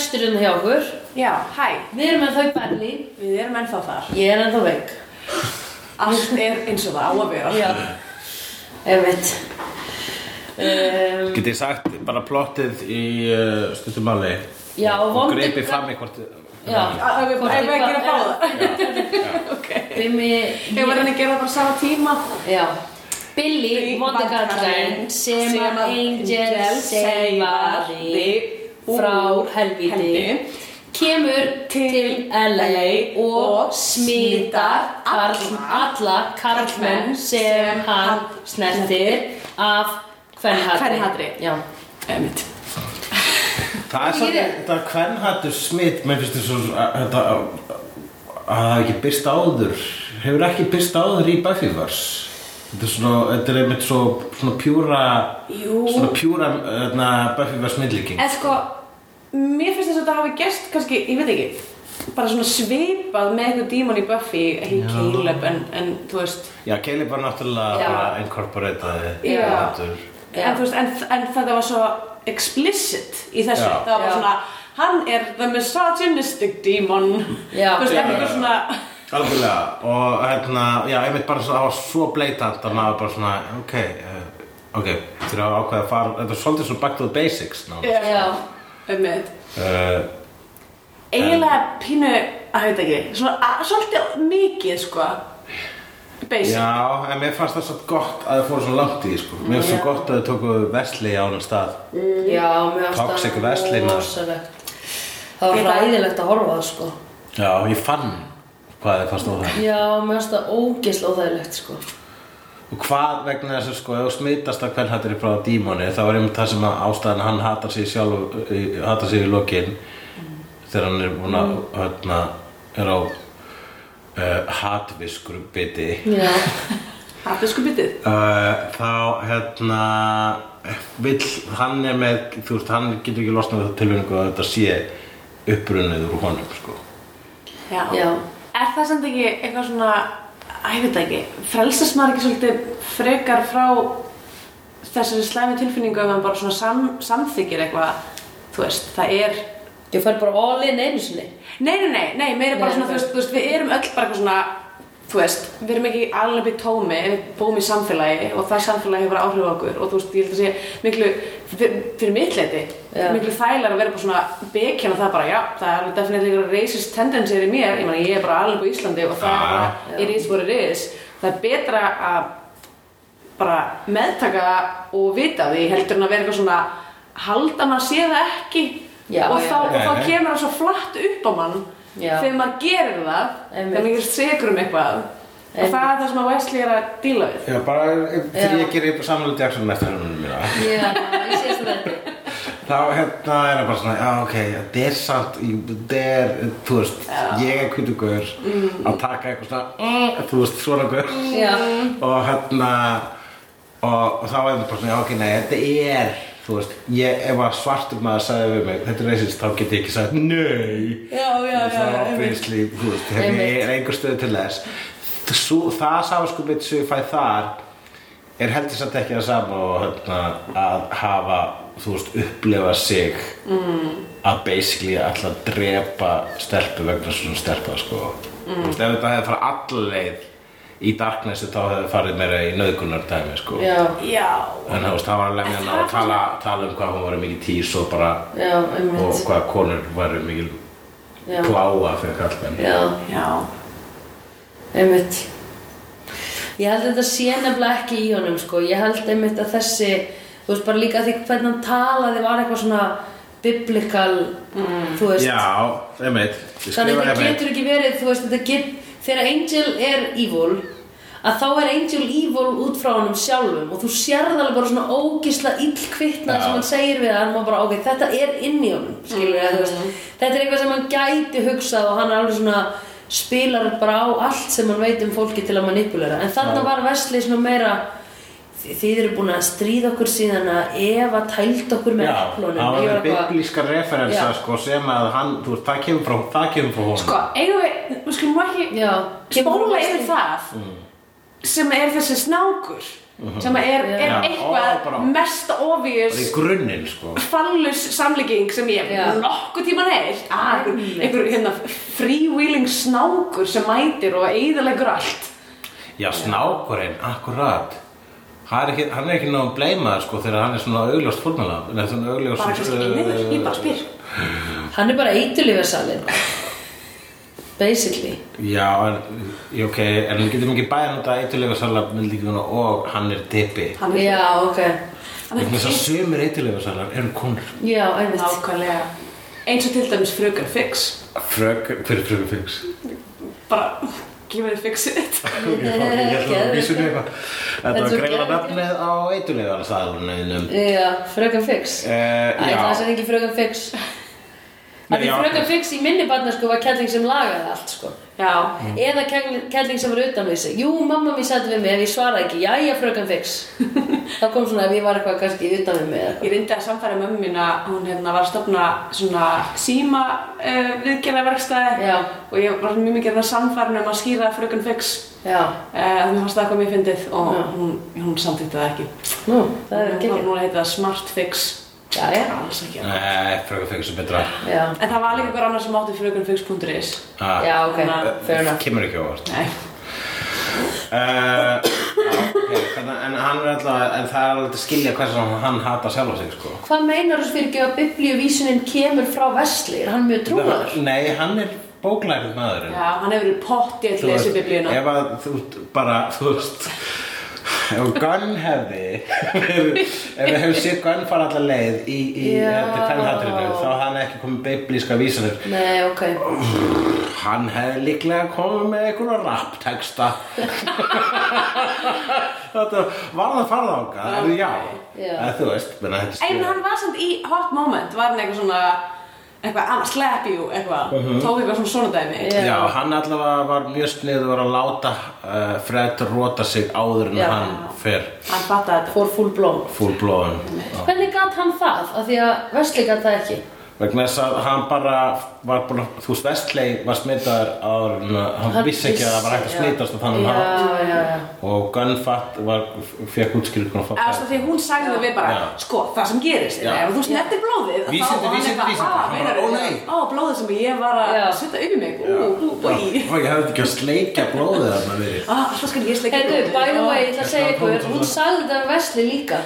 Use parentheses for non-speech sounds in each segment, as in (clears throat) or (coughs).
gesturinn hjá okkur. já, hæ, Við erum þau í Berlín. við erum ennþá þar. Ég er ennþá veik. Allt er eins og það á að vera. Já. Einmitt. Um, Getið sagt bara plottið í uh, stuttumáli já, og og vondi... greipið fram hvort Já. Ef við við ekki að báða. (laughs) Ok. Ég var henni að gera það bara sama tíma. Já. Billy, vondi kallinn, sem að Angel seifaði frá helvíti, kemur til LA og smitar karl, alla karlmenn sem hann snertir af hvernhatri. Það er þér? þetta kvennhattur smitt mér finnst þetta að að það hafi ekki byrst áður. Hefur ekki byrst áður í Buffyverse Þetta er svona, þetta er einmitt svo svona pjúra Jú. svona pjúra hérna, Buffyverse myndlíking En sko, mér finnst þess að þetta hafi gerst kannski, ég veit ekki, bara svona svipað með eitthvað dímon í Buffy, ekki Já. Caleb, en, en þú veist, Já, Caleb var náttúrulega Já. bara Já. Já. en þú veist, en, en þetta var svo explicit í þessu, Já. það var bara Já. svona, hann er the misogynistic demon, Já. þú veist, Já. eitthvað svona, Algjörlega og hérna, já, einmitt bara svo, það var svo bleitant að maður bara svona, ok, uh, ok, þurfa að ákveða að fara, þetta er svolítið svo back to the basics ná. já, Já. Um mitt. Uh, Eiginlega pínu, að veit ekki, svona, svolítið mikið, sko, basic. já, en mér fannst það svo gott að það fóru svo langt í, sko. Mér fannst svo gott að þau tóku Vesli á annan stað. Já, mér fannst það wrestling. rosalegt. Það var ræðilegt að horfa á það sko. Já, ég fann hvað þið fannst óþægilegt. Já, mér fannst það ógeðslega óþægilegt sko. Og hvað vegna þess að sko, ef þú smitast að hvern hattir frá dímoni, þá er einmitt það sem að ástæðan hann hatar sig sjálf, í- hatar sig í lokin þegar hann er búinn að, hérna, er á uh, hatviskur biti. Já, (laughs) Hattu sko byttið. Uh, þá, hérna, vill, hann er með, þú veist, hann getur ekki losnað við það tilvinningu að þetta sé upprunnið úr honum, sko. Já. Já. Er það samt ekki eitthvað svona, ég veit ekki, frelsast maður ekki svolítið frekar frá þessari slæmi tilfinningu ef maður bara svona sam, samþykir eitthvað, þú veist, það er, ég fær bara all in einu sinni. nei, nei, nei, nei, meira bara Nei, svona, þú þú veist, við erum öll bara eitthvað svona, þú veist, við erum ekki alveg í tómi, en við búum í samfélagi og það samfélagi hefur áhrif á okkur og þú veist, ég held að sé miklu, fyrir, fyrir mitt leiti, Já. miklu þælar að vera bara svona bekjan og það bara, já, það er alveg definitely einhverja racist tendencies í mér, ég meina, ég er bara alveg á Íslandi og það er Já. bara, it is what it is, það er betra að bara meðtaka og vita því heldur en að vera eitthvað svona haldan að sé það ekki Já, og, já, þá, og já. þá Nei, nei. kemur það svo flatt upp á mann Já. þegar maður gerir það Einmitt. þegar maður er segur um eitthvað og það er það sem að Wesley er að díla við Já, bara þegar Já. ég gerir Samuel Jackson næsta hennunum mína. Já, ég sé þetta. þá hérna er það bara svona, já ok, þetta er er, þú veist, ég er kvítugur að taka eitthvað svona, mm, þú veist, svona guður Já. og hérna, og, og þá er það bara svona, já ok, nei, þetta er, þú veist, ég, ef að svartur maður sagði við mig, þetta er reysist, þá get ég ekki sagt, nei, já, já, það er obviously, þú veist, hérna er einhver stöð til þess, Svo, það sáskupið sem ég fæ þar, er heldur samt ekki það sama og hérna, að hafa þú veist, upplefa sig mm. að basically að drepa stelpu vegna svona stelpa sko. mm. þú veist, ef þetta hefði farið allleið í darknessi þá hefði farið meira í nauðgunar dæmi sko. Já, já, en þú veist, það var að lemja hana og tala, tala um hvað hún var mikið tís og bara já, og einmitt. hvað konur var mikið Já. pláa fyrir kallmenn Já, já einmitt. Ég held að þetta sé nefnilega ekki í honum, sko. Ég held einmitt að þessi, þú veist, bara líka því hvernig hann talaði var eitthvað svona biblical, þú veist. Já, einmitt Þannig að það einmitt. getur ekki verið, þú veist, þetta get, þegar Angel er evil, að þá er Angel Evil út frá honum sjálfum og þú sérð alveg bara svona ógisla illkvittna Já. sem hann segir við hann og bara ok, þetta er inn í honum skilur mm. veist, þetta er eitthvað sem hann gæti hugsað og hann er alveg svona spilar bara á allt sem hann veit um fólki til að manipulera en þarna Já. var Wesley svona meira þið eru búin að stríða okkur síðan að Eva tælt okkur með Já, eplunum. það var biblíska referensa Já. sko, sem að hann, þú veist, það kemur frá, það kemur frá honum. Sko, eigum við, við skulum ekki Já, spóla yfir það sem er þessi snákur sem er, er Já. eitthvað Ó, bara- mest er grunninn sko. fallus samlíking sem ég Já. hef nokkuð tíman heilt ah, einhver hérna, freewheeling snákur sem mætir og eiðalegur allt. Já, snákurinn, akkurat Hann er ekki, hann er ekki náttúrulega bleimaður sko þegar hann er svona augljóst fórnalega Nei, svona augljóst bara kannski einniður, ég bara spyr. Hann er bara eitulífarsalinn Basically. Já, en, ok, en við getum ekki bæða nota eitthulega salar myndlíkuna og hann er er Já, ok. Er Þess að sömur eitthulega salar eru konur. Já, einmitt. Nákvæmlega. Eins og til dæmis frökar fix. Frög, hver er frögu fix? bara give it a fix it Ég held að vísum Geðveikt. eitthvað. Þetta var er greila nafnið á eitthulega salarnum Já, fröken fix. Eh, Æ, það er ekki fröken fix Nei, Því já. fröken fix í minni barna sko var kelling sem lagaði allt sko. Já, Eða kelling, sem var utan sig. Jú, mamma mér sætti við mig ef ég svaraði ekki. Jæja, fröken fix. (laughs) Það kom svona ef ég var eitthvað kannski utan við mig ég reyndi að samfæra mömmu mín að hún hérna var að stofna svona síma uh, viðgerðarverkstæði. Já. og ég var mjög mikið að samfæra um að skýra frökun fix. Já, uh, þannig fannst það eitthvað mjög fyndið og Já. hún, hún samþýtti það ekki. Nú, það er Hún- ekki Núna heitir það Smart Fix Jæja, Alls ekki Nei, frögu fix er betra já, En það var líka einhver annar sem átti frökunfix.is Ah, já, ok, Þannig að- fair enough Kemur ekki á óvart Nei, Uh, okay, þannig, en hann er alltaf, en það er alveg að skilja hvers að hann hata sjálf sig, sko. Hvað meinar þú fyrir ekki að biblíuvísunin kemur frá Vesli? Er hann mjög trúaður? Nei, hann er bóklærið maðurinn. já, hann hefur verið pottið Þú lesið biblíuna ef að þú bara, þú veist, ef Gunn hefði, ef við hefum séð Gunn fara allar leið í, í þetta kvennhatrinu, þá hann ekki komið biblíska vísanir. Nei, ok Hann hefði líklega komið með einhverja rap-texta. (laughs) þetta var það farða ánga, en já, Já. En þú veist, menna þetta En hann var samt í hot moment Var hann eitthvað svona Eitthvað, I'm slap you, eitthvað. Tók eitthvað svona svona dæmi. Já. Já, hann allavega var mjög sniður að láta uh, Fred rota sig áður en Já. hann fer. Hann fattaði þetta. Fór full blown. Full blown. Hvernig gat hann það? Af því að Vesli gat það ekki vegna þess að hann bara var búin að, þú veist, Vestley var smitaður áður en að hann, Hann vissi ekki að það var að vissi- smitast og þannig Já, hann og Gunfatt var, fekk útskýrt hvernig að Eða fá svo því hún sagði við bara Já. Sko, það sem gerist. Ef þú snertir blóðið þá- Vísindi, og vísindi, vísindi. "Ah? "Ó, nei." Ó, blóðið sem ég var að setja yfir mig Ú, ú, búi Ó, ég hefði ekki að sleikja blóðið þarna verið Ah, alltaf skal ég sleika Heyrðu, by the way, ég ætla að segja ykkur Hún sagði um Vesli líka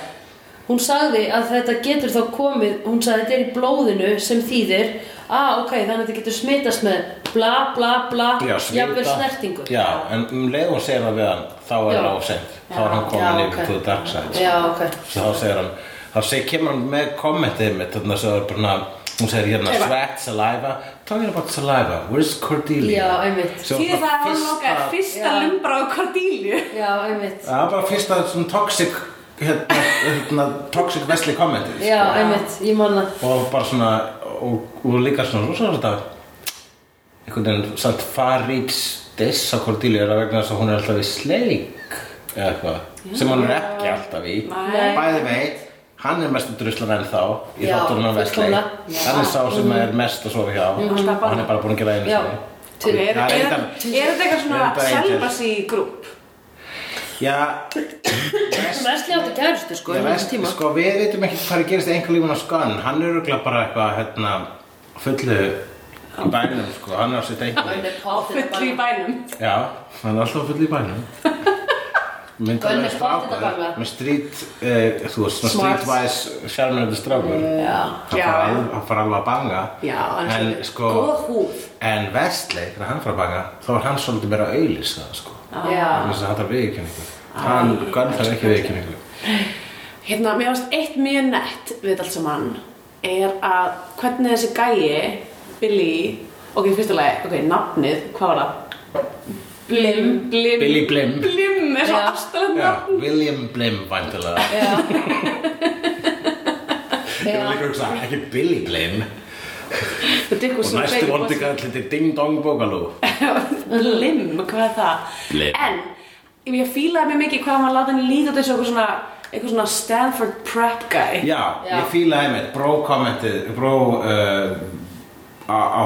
Hún sagði að þetta getur þá komið Hún sagði þetta er í blóðinu sem þýðir Ah, ok, þannig að þetta getur smitast með Bla, bla, bla. Jafnvel snertingu. Já, en um leið og segir það við hann þá er það ofsend þá er hann komin yfir ok. to the dark side Já, ok. Þá segir hann þá segir, kemur hann með kommentið mitt þannig að það er bara hún segir hérna sweat, saliva. Talking about saliva, where's Cordelia? Já, einmitt. Því var það að hann fyrsta- nokkar fyrsta lumbra á Cordelia. Já, einmitt. Það var bara fyrsta toxic hérna, hérna toxic Wesley kommentið Já, einmitt, ég manna og bara svona og, og líka svona rosa þetta einhvern veginn samt farits diss á Cordelia er að vegna þess að hún er alltaf í sleik eða eitthvað sem hún er ekki alltaf í. Bæði veit hann er mest druslan enn þá í þáttunum af Wesley. hann er sá sem er mest að sofa hjá. Alltaf og hann er bara búin að gera einu sinni. Er er- er er þetta eitthvað svona celibacy grúp? Já, Vesli átti kærustu sko, tíma. sko við veitum ekki hvað er gerist í einhver lífun á skann hann er örugglega bara eitthvað hérna, fullu í bænum sko, hann er á sitt einhver er Á fullu í bænum. Já, hann er alltaf full í bænum. (laughs) Myndarlega er strákur með street, uh, þú veist, streetwise sjálfnöðu strákur. Já, hann fara alveg- hann fara alveg að banga. Já, hann en er sko góða húð. en Vestley, þegar hann fara að banga þá er hann svolítið meira auðlis það sko þess að hann þarf viðurkenningu hann, Gunn þarf ekki viðurkenningu Hérna, mér varst eitt mjög nett við allt saman er að hvernig þessi gæi Billy, ok, fyrstulega, ok, nafnið, hvað var það? Blim. Blim. Billy Blim. Blim er svo aðstæðan Já, William Blim væntilega Já. (laughs) Ég var líka hugsa, ekki Billy Blim Og næstu vondi gæll þetta er Ding Dong Boogaloo Blim, (laughs) hvað er það? Blim. En ég fílaði mig mikið hvað maður láta henni líta og eitthvað svona eitthvað svona Stanford prep guy Já, Já. ég fílaði einmitt Bró kommentið, bró uh, á,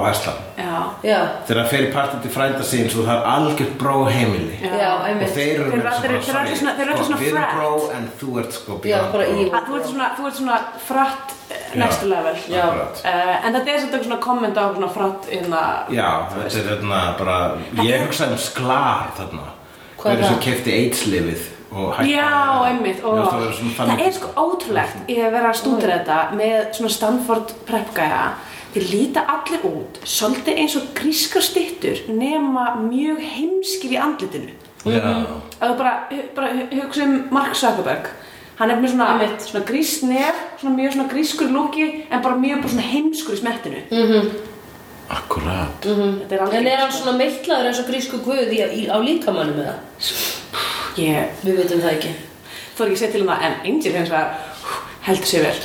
Já. Þegar það fyrir partið til frænda sín svo það er algjört bró heimili. Já, Og þeir eru Við erum bró en þú ert sko Já, bro. í- Að þú ert svona, þú ert svona fratt eh, next level. Uh, en þetta er eitthvað svona komment á svona fratt inna Já, þetta er þarna bara Ég hugsaði um sklar þarna. Hvað er Verið sem það? kefti AIDS-lifið og hætti Já, einmitt það er sko ótrúlegt ég hef verið að stúdira þetta með svona Stanford prepgæja þeir líta allir út svolítið eins og grískar styttur nema mjög heimskir í andlitinu. Já, að þú bara, bara hugsa um Mark Zuckerberg hann er með svona, Einmitt. svona grísk nef svona mjög svona grískur lúki en bara mjög bara svona heimskur í smettinu. Akkurat. Þetta er alveg En er hann svona meitlaður eins og grísku guð í, í, á líkamannum eða? ég Við veitum það ekki. þó ekki að segja til hann en Angel hins vegar heldur sér vel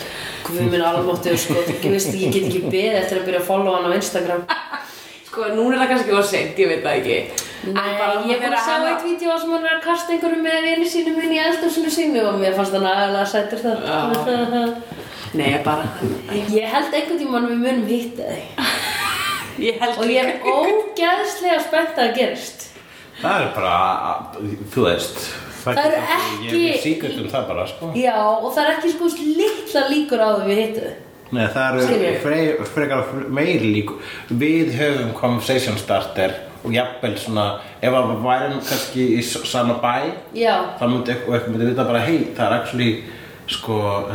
Guð minn almáttu, sko, þú veist, ég get ekki beðið eftir að byrja að followa hann á Instagram. (laughs) sko, núna er það kannski of seint, ég veit það ekki En Nei, bara ég þegar að sjá eitt vídeo sem hann er að kasta einhverjum með vini sínum inn í eldhúsinu sínu og mér fannst hann aðalega sættur það. Nei, bara Ég held einhvern tímann við munum hitta þig (laughs) Ég held og ég er ógeðslega spennt að gerist. Það er bara, þú veist Það eru Ég ekki- er síkvæmt um það bara, sko. Já, og það er ekki sko litla líkur á því við hittu. Nei, það eru ég. fre- frekar meiri líku Við höfum conversation starter og jafnvel svona ef að við værum kannski í sama bæ Já. þá myndi eitthvað myndi vita bara hei, það er actually sko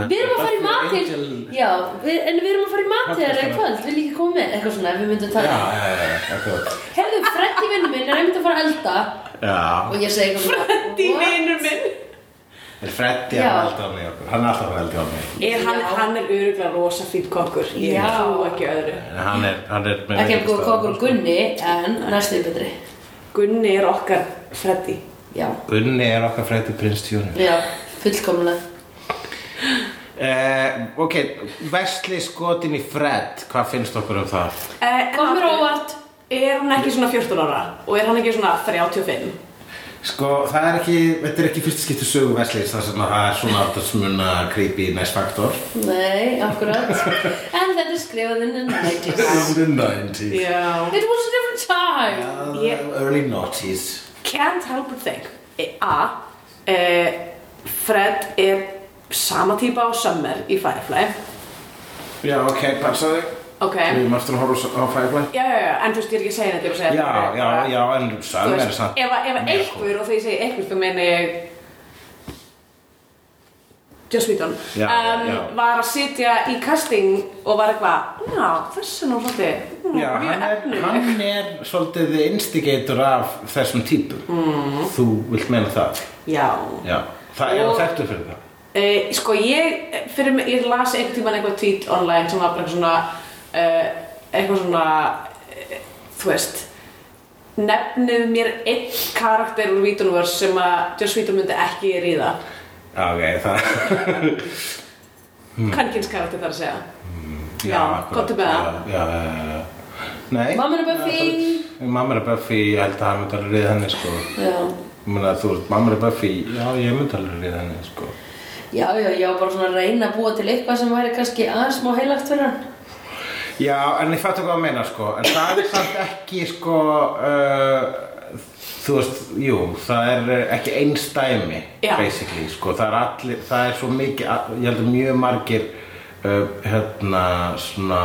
Við erum að fara í mat til Angel- Já, við, en við erum að fara í mat til þér Podcast í kvöld. Vil ekki koma með, eitthvað svona ef við myndum Já, tala já, já, já, akkurat Herðu, Freddi vinnu minn er einmitt að fara að elda Já, Og ég segi Freddi vinur minn. Er Freddy Já. að velda á mig okkur? Hann er alltaf að velda á mig. Er, hann, hann er öruglega rosa fýtt kokkur. Ég trú ekki öðru. En hann er, hann er með Ekki að góða kokkur Gunni, en næstu er betri. Gunni er okkar Freddi. Já, Gunni er okkar Freddy Prince Jr. já, fullkomlega. Eh, ok, Vesli skotin í Fred, hvað finnst okkur um það? eh, Kom mér á óvart Er hann ekki svona 14 ára? Og er hann ekki svona 35 Sko, það er ekki, þetta er ekki fyrst skiptu sögu Veslis þar sem að það er svona aldursmunna creepy nice factor. Nei, akkurat. En þetta er skrifað in the 90s (laughs) In the 90s Já. It was a different time. Uh, Ég- Early noughties. Can't help but think eh, A eh, Fred er sama típa á Summer í Firefly. Já, ok, passaði Ok. Við erum eftir að horfa á Firefly. Já, já, já, en þú veist, ég er ekki að segja þetta, ég er að segja Já, þetta. já, bara- já, en Þú Sam er samt ef, að- ef að mjög einhver, og þegar ég segi einhver, þá meina ég Joss Whedon Já, um, já. var að sitja í casting og var eitthvað já, þessi er nú svolítið mm, Já, mjög er, efnileg." hann er svolítið instigator af þessum típum. Mm. Þú vilt meina það? Já. Já, það er þekktu fyrir það. Uh, sko ég, fyrir mig, ég las einhvern tímann eitthvað tweet online sem var bara eitthvað svona eitthvað svona uh, þú veist nefnið mér einn karakter úr Vítunverse sem að Joss Whedon myndi ekki ríða. Já, ok, það Kankins karakter þar að segja. Já, akkurat. komdu með það. Já, já, já, já. Nei. Mamma er Buffy. Mamma er Buffy, ég held að hann myndi alveg reyða henni, sko. Já, meina, þú veist, mamma er Buffy, já, ég myndi alveg reyða henni, sko. Já, já, var bara svona að reyna að búa til eitthvað sem væri kannski aðeins smá heilagt fyrir hann Já, en ég fattu hvað að meina, sko En það er samt ekki, sko uh, Þú veist, jú, það er eh, ekki einstæmi Já. Basically, sko Það er allir, það er svo mikið Ég held að mjög margir uh, Hérna, svona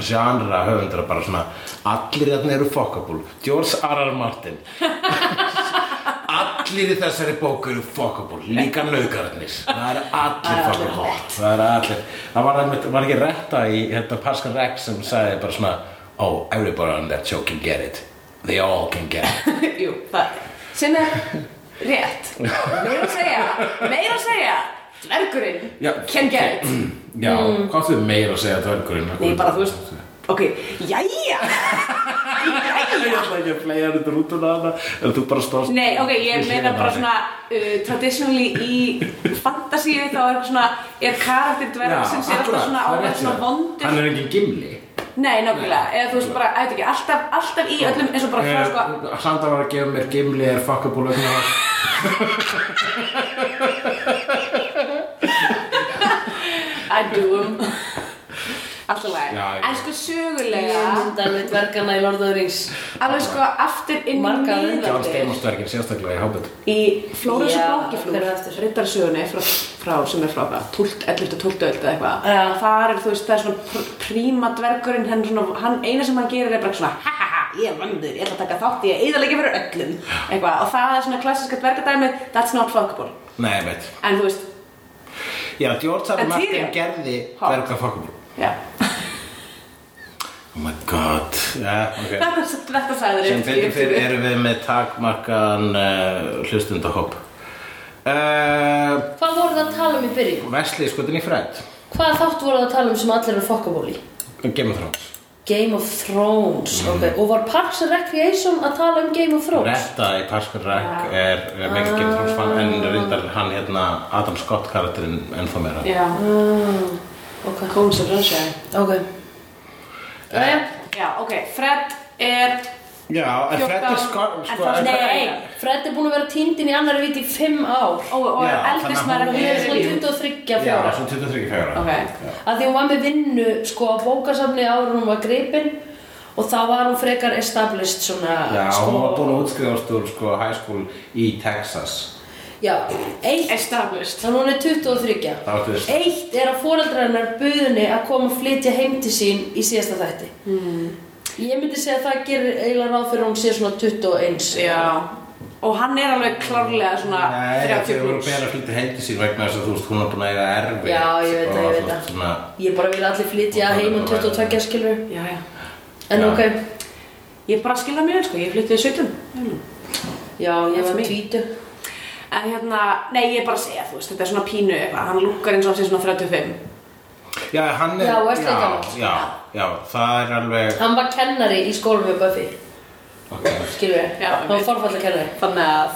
Genre höfundar bara svona Allir þarna eru fuckable George R. R. Martin (laughs) Allir í þessari bóku eru fuckable Líka nauðgararnir Það eru allir fuckable. Það eru allir. Það var, var ekki retta í hérna, Pascal Rex sem sagði bara svona Oh, everybody on that show can get it. They all can get it. (laughs) Jú, það sem er rétt. Meira að segja, meira að segja Dvergurinn can get it. Já, hvað þú meira að segja dvergurinn? Nei, bara þú veist Ok, Jæja Ég ætla ekki að flega hann út úr hana En þú bara stóðst Nei, ok, ég meina bara svona uh, traditionally í fantasíu þá er svona er karakter dvergsins er alltaf svona er rétt svona vondur Hann er engin gimli. Nei, nákvæmlega, eða þú veist bara, eitthvað ekki, alltaf, alltaf í öllum eins og bara frá sko Eh, Sandra var að gefa mér gimli er fuckable (laughs) (laughs) I do um Alltaf læg. En sko Ég sögulega myndi alveg dvergana í Lord of the Rings. Alveg sko aftur inn í miðaldir Steinmannstverkin sérstaklega í Hobbit. Í Já, og er? Bókiflúr riddarsögunni frá, frá sem er frá hvað, 12, 11, 12 öld eða eitthvað. Þar er þú veist, það er svona pr príma dvergurinn hann, svona, hann eina sem hann gerir er bara svona ha ha ha, ég er vandur, ég ætla að taka þátt í að eðalega fyrir öllum. Eitthvað, og það er svona klassiska dvergadæmið that's not fuckable. Nei, veit en þú veist, Já, George R. Martin gerði Ha. verka fuckable. Já Oh my god. Já, ok. Þetta, sagði Sem fyrir fyrir erum við með takmarkan uh, hlustundahóp uh, Hvað voru það að tala um í byrjun? Wesley skotin í Fred Hvað þátt voru það að tala um sem allir eru fokkabóli? Game of Thrones. Game of Thrones, Mm. ok Og var Parks and Recreation að tala um Game of Thrones? Retta í Parks and Rec Já. er, er mikið Game of Thrones fan en reyndar hann hérna Adam Scott karakterinn ennþá meira. Já, Mm, ok, Cones of Sunshine ok Jæja, já, ok, Fred er Já, en Fred er 14, sko, en sko Nei, Fred er búin að vera týndin í annari viti í fimm ár. Og, og Já, er maður hún er svona líf. 23 Já, fjóra svo 23 fjögra ok, að því hún var með vinnu sko á bókasafni áður en hún var gripin og þá var hún frekar established svona Já, sko, hún var búin að útskrifast úr sko high school í Texas Já, eitt Established Þannig hún er 23 Established. Eitt er að foreldrarnar buðinni að koma að flytja heim til sín í síðasta þætti mm. Ég myndi segja að það gerir eiginlega ráð fyrir að hún sé svona 21 Já Og hann er alveg klárlega svona 30 pluss. Nei, þegar þú verður að bera að flytja heim til síðan vegna þess að þú veist, hún er búin að eiga erfið. Já, ég veit það, ég veit það. Svona... Ég bara vil allir flytja heim um 22, skilur. Já, já. En já. ok, ég bara skilða mjög, sko. Ég flytti í 17. Já, ég var 20 en hérna, nei, ég er bara að segja, þú veist, þetta er svona pínu eitthvað, hann lukkar eins og hann sé svona 35 já, hann er Já, Wesley já, gamall. já, já, það er alveg hann var kennari í skólum með Buffy. Ok, skilur við, Já, hann var forfallega kennari. Þannig að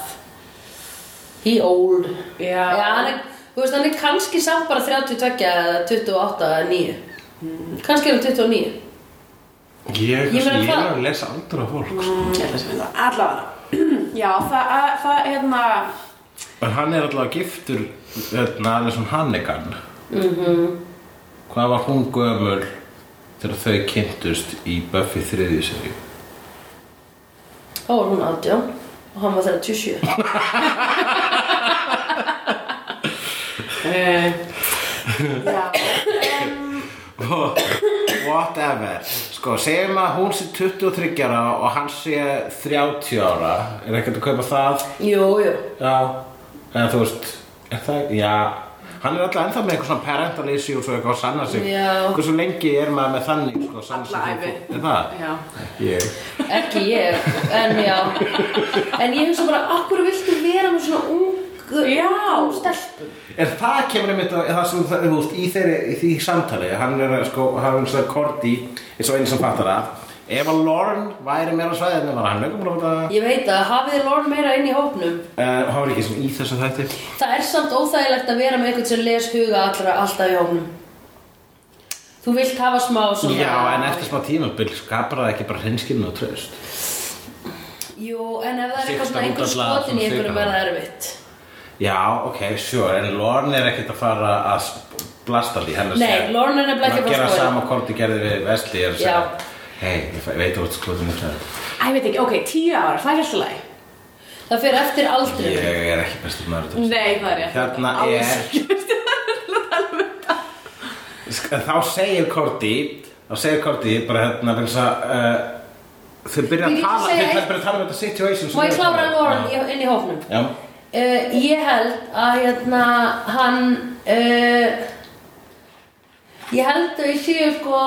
he old. Já, Já, hann er, þú veist, hann er kannski samt bara 32 eða 28 eða 9 Kannski er hann 29 ég, Ég ég, meina, ég hvað- er að lesa aldur af fólk sko. Mm, ég held að sé þetta. allavega. (clears throat) Já, það, að- það, hérna en hann er allavega giftur hérna, Alison Hannigan Mhm. hvað var hún gömul þegar þau kynntust í Buffy þriðju seri Þá var hún 18 og hann var 37 uh, (laughs) já, um, whatever. Sko, segjum að hún sé 23 ára og hann sé 30 ára. Er ekkert að kaupa það? Jú, jú. Já, eða þú veist, er það, já, hann er alltaf ennþá með eitthvað svona parental issues og eitthvað að sanna sig. Hversu lengi er maður með þannig, sko? Er það? já. Ég. Ekki ég, en já. En ég hugsa bara, akkur viltu vera með svona ung stelpum Er það kemur einmitt á, það sem það, þú veist, í þeirri, í því samtali, hann er, sko, hann er svona Korti, eins og einu sem fattar það, ef að Lorne væri meira á svæðinu, var hann búin að fara, Ég veit að hafið þið lorn meira inn í hópnum uh, hann var ekki sem í þessu þætti. Það er samt óþægilegt að vera með einhvern sem les huga allra alltaf í hópnum Þú vilt hafa smá svona Já, en eftir smá tímabil skapar það ekki bara hreinskilni og tröst. Jú, en ef það er eitthvað svona einhver útvarpslega skotin í svipað. verða erfitt Já, ok, sure, en Lorne er ekkert að fara að blasta því hennar Nei, Lorne er nefnilega ekki að fara að gera hvort ég Hei, ég veit ert skoðum það. Æ, ég veit ekki, ok, 10 ára, það er alltaf læg Það fyrir eftir aldrei Ég er ekki bestur maður þess. Nei, það er Hérna Alls er Þá segir Korti Þá segir Korti bara hérna þess að uh, Þau byrja að Ég tala Þau byrja að tala um þetta situation Má ég klára um. Lorne í- inn í hópnum? Já, Uh, ég held að hérna hann uh, ég held að ég séu sko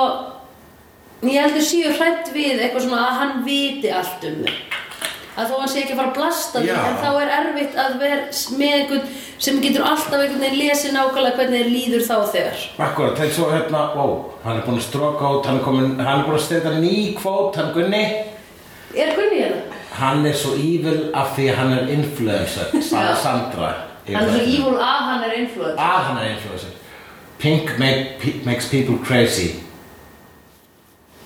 ég held að séu hrætt við eitthvað svona að hann viti allt um þau. Að þó hann sé ekki að fara að blasta Já. en þá er erfitt að vera með einhvern sem getur alltaf einhvern veginn lesið nákvæmlega hvernig þér líður þá þegar. Akkurat, þegar svo hérna Ó, hann er búin að stróka út Hann er, komin, hann er búin að steyta ný kvót Hann Gunni. Er Gunni hérna? Hann er svo evil af því hann er influencer (laughs) Sa- Sandra Hann er svo evil að hann er influencer. Að hann er influencer. Pink make, makes people crazy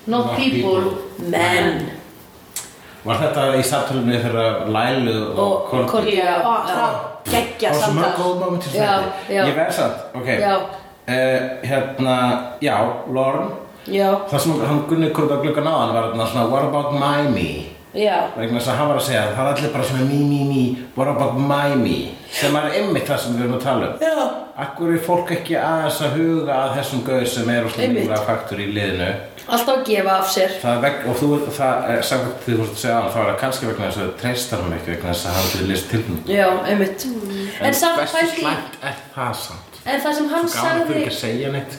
Not Not people, people. men Var þetta í samtalinu þegar Lælu og, Courtney. Já, það geggja Það var svo mörg samtal góð moment Já, þetta já. Ég verð samt, ok Já. Eh, Hérna, já, Lauren Já, Það sem hann Gunni Kurba gluggan á hann var þarna svona What about my me? Já. Vegna þess að hann var að segja það er allir bara svona me, me, me, what about my me? Sem er einmitt það sem við erum að tala um. Já. Akkur er fólk ekki aðeins að huga að þessum gauð sem er úrslega faktur í liðinu? Alltaf að gefa af sér. Það veg, og þú, það er samkvæmt því þú að segja er það kannski vegna þess að þau treystar hann ekki vegna þess að hann til list til hún Já, einmitt. En er það samt. En það sem hann sagði ekki að segja neitt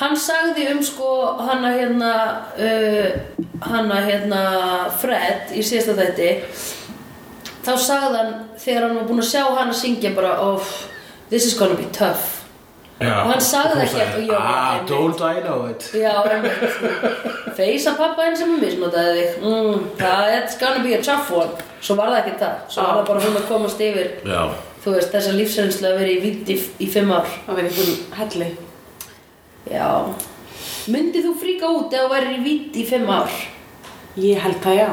Hann sagði um sko hana hérna uh, hana hérna Fred í síðasta þætti. Þá sagði hann þegar hann var búinn að sjá hann að syngja bara oh, this is gonna be tough. Já, Og hann sagði þú ekki- ah, don't I know it? Já, einmitt Feisa pappa einn sem misnotaði þig. Mm, það it's gonna be a tough one. Svo var það ekki það. Svo var það bara hún að komast yfir Já, þú veist þessa lífsreynslu að vera í vitt í, í fimm ár. Það verið einhvern helli Já Myndið þú fríka út ef þú værir í vitt í fimm ár? Ég held það já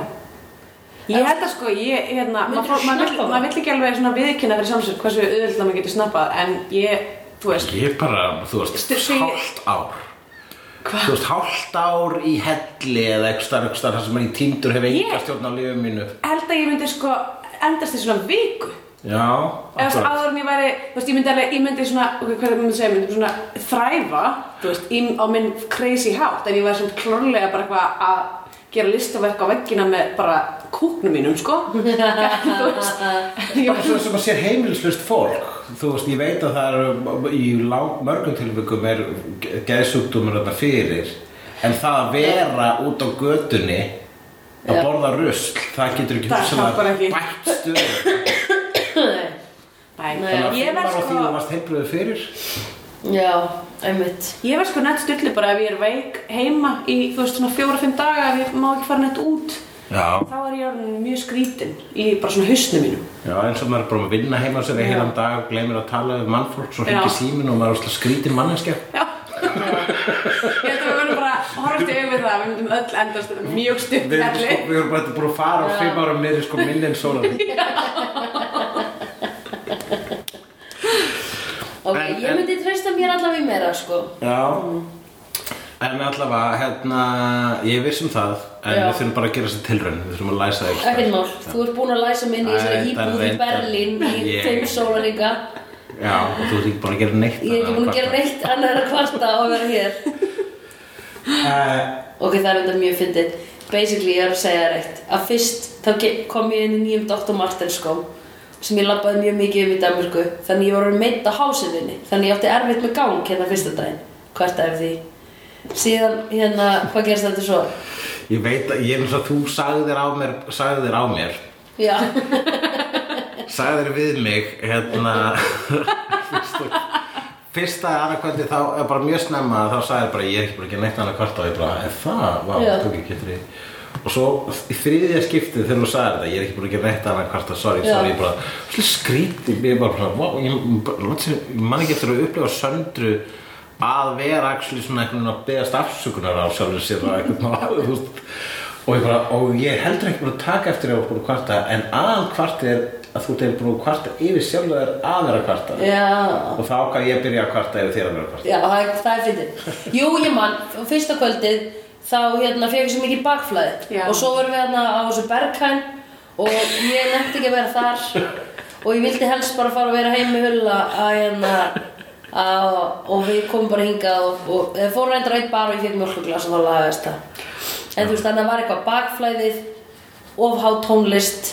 Ég held að sko, ég, hérna, maður snappa það? mað vill ekki alveg svona viðkynna fyrir samsöld hversu auðvitað maður getur snappað en ég, þú veist, ég bara, þú veist, hálft ár hvað? Þú veist, hálft ár í helli eða eitthvað eitthvað það sem er í tíndur hefur enga stjórn á lífum mínu held að ég myndi sko endast í svona viku Já, akkurat. áður en ég væri, þú veist, ég myndi alveg, ég myndi svona, ok, hvað er það myndi segja, ég myndi svona þræfa, þú veist, í, á minn crazy hátt, en ég væri svona klárlega bara eitthvað að gera listaverk á veggina með bara kúknum mínum, sko, (laughs) þú veist, ég var svo sem að sér heimilislust fólk. Þú veist, ég veit að það eru í mörgum tilvikum er geðsjúkdómur þarna fyrir En það að vera út á götunni að borða rusl það getur ekki bætt Nei. (coughs) Þannig að ég verð ára því sko þú varst heilbröðu fyrir. Já, einmitt. Ég verð sko nett stulli bara ef ég er veik heima í, þú veist, svona fjóra-fimm daga ef ég má ekki fara nett út Já, þá er ég mjög skrítin í bara svona hausnum mínum. Já, eins og maður er bara að vinna heima sér í heilan dag og gleymir að tala við mannfólk svo Já. hringi síminn og maður er alltaf skrítin manneskja. Já. Ég held að við verðum bara í auðvitað það, við myndum öll endast mjög stutt Við sko, við erum bara að fara á fimm árum niður sko minni en sólar Ok, En- ég myndi treysta mér allavega í meira, sko. Já. En allavega, hérna, ég er viss um það En Já. við þurfum bara að gera þessi tilraun Við þurfum að læsa þig Ekkert mál, þú ert búin að læsa mig inn í þessari það íbúð í Berlín í Ég- fimm sólaringa Já, og þú ert ekki búin að gera neitt Ég er ekki búin að gera neitt annar kvarta að vera hér. Uh, Ok, það er enda mjög fyndið. Basically, ég er að segja þér eitt. Að fyrst, þá kom ég inn í nýjum Dr. Martens skóm sem ég labbaði mjög mikið um í Danmörku þannig ég var orðin meitt á hásinni þannig ég átti erfitt með gang hérna fyrsta daginn. Hvert af því? Síðan hérna, hvað gerst þetta svo? Ég veit að ég er eins og þú sagði þér á mér Sagði þér á mér. Já, (laughs) Sagði þér við mig Hérna Fyrsta, fyrsta annarkvöldi þá bara mjög snemma Þá sagði þér bara ég er ekki bara að gera neitt annað kvart Og ég bara, það? Vá, ekki eftir því Og svo í þriðja skiptið þegar þú sagði þetta Ég er ekki búin að gera neitt annað kvart Sorry, Já. sorry, ég bara skrítið Ég er bara, wow, ég, man ekki eftir að upplifa söndru að vera actually svona einhvern veginn að beðast afsökunar á sjálfur sér og (laughs) veist. Og ég, bara, og ég heldur ekki búin að taka eftir að búin að kvarta en aðal kvart er að þú ert búin að kvarta yfir sjálfur að vera að kvarta. Já. Og þá kann ég byrja að kvarta yfir þér að vera að kvarta. Já, það er, fyndið. Jú, ég mann, fyrsta kvöldið þá hérna fekk ég svo mikið bakflæði. Já. og svo vorum við hérna á þessu bergkæn og ég nefndi ekki að vera þar. Og ég vildi helst bara fara að vera heim með hulla að hérna að, og við komum bara hingað og, og eða fórum reyndar eitt bar og ég fekk mjölkuglas og þá lagaðist það. En þú veist þannig að það var eitthvað bakflæðið ofhá tónlist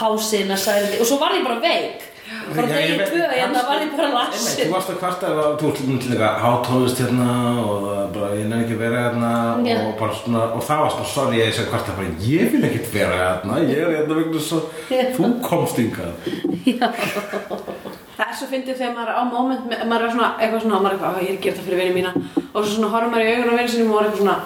hásinn að sæði og svo var ég bara veik bara Já, ég tvö, hérna var ég bara lassin Þú varst að kvarta að þú ert líka hátónlist hérna og það bara, ég nefn ekki að vera hérna Já. og, bara svona, og það varst bara sorry ég sem kvarta bara, ég vil ekkert vera hérna ég er hérna vegna svo, þú komst yngað Það er svo fyndið þegar maður er á moment með, maður er svona eitthvað svona, maður er eitthvað, "Á, ég er að gera það fyrir vinið mína. Og svo svona horfum maður í augun á vinið sinum og maður er eitthvað svona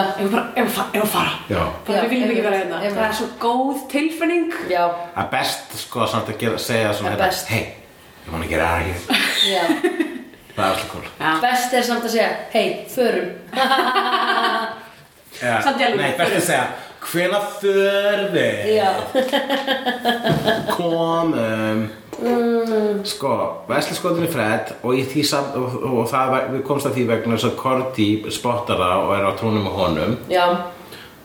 ef við bara, ef við fa- ef við fara. Já. bara Já, við viljum ekki vera hérna. einmitt. það er svo góð tilfinning. Já, Það er best sko samt að gera, segja svona Það er hérna, best. Hey, ég get out of here já. (laughs) Það er alltaf cool. Já. Best er samt að segja, hei, förum. Ja, (laughs) Samt í alveg, Nei, best að segja Hvena þörfi Já, komum Mm. Sko, Vesli skoðinni Fred og, sam, og, og það, við komst að því vegna þess að Korti spottar það og er á tónum með honum. Já,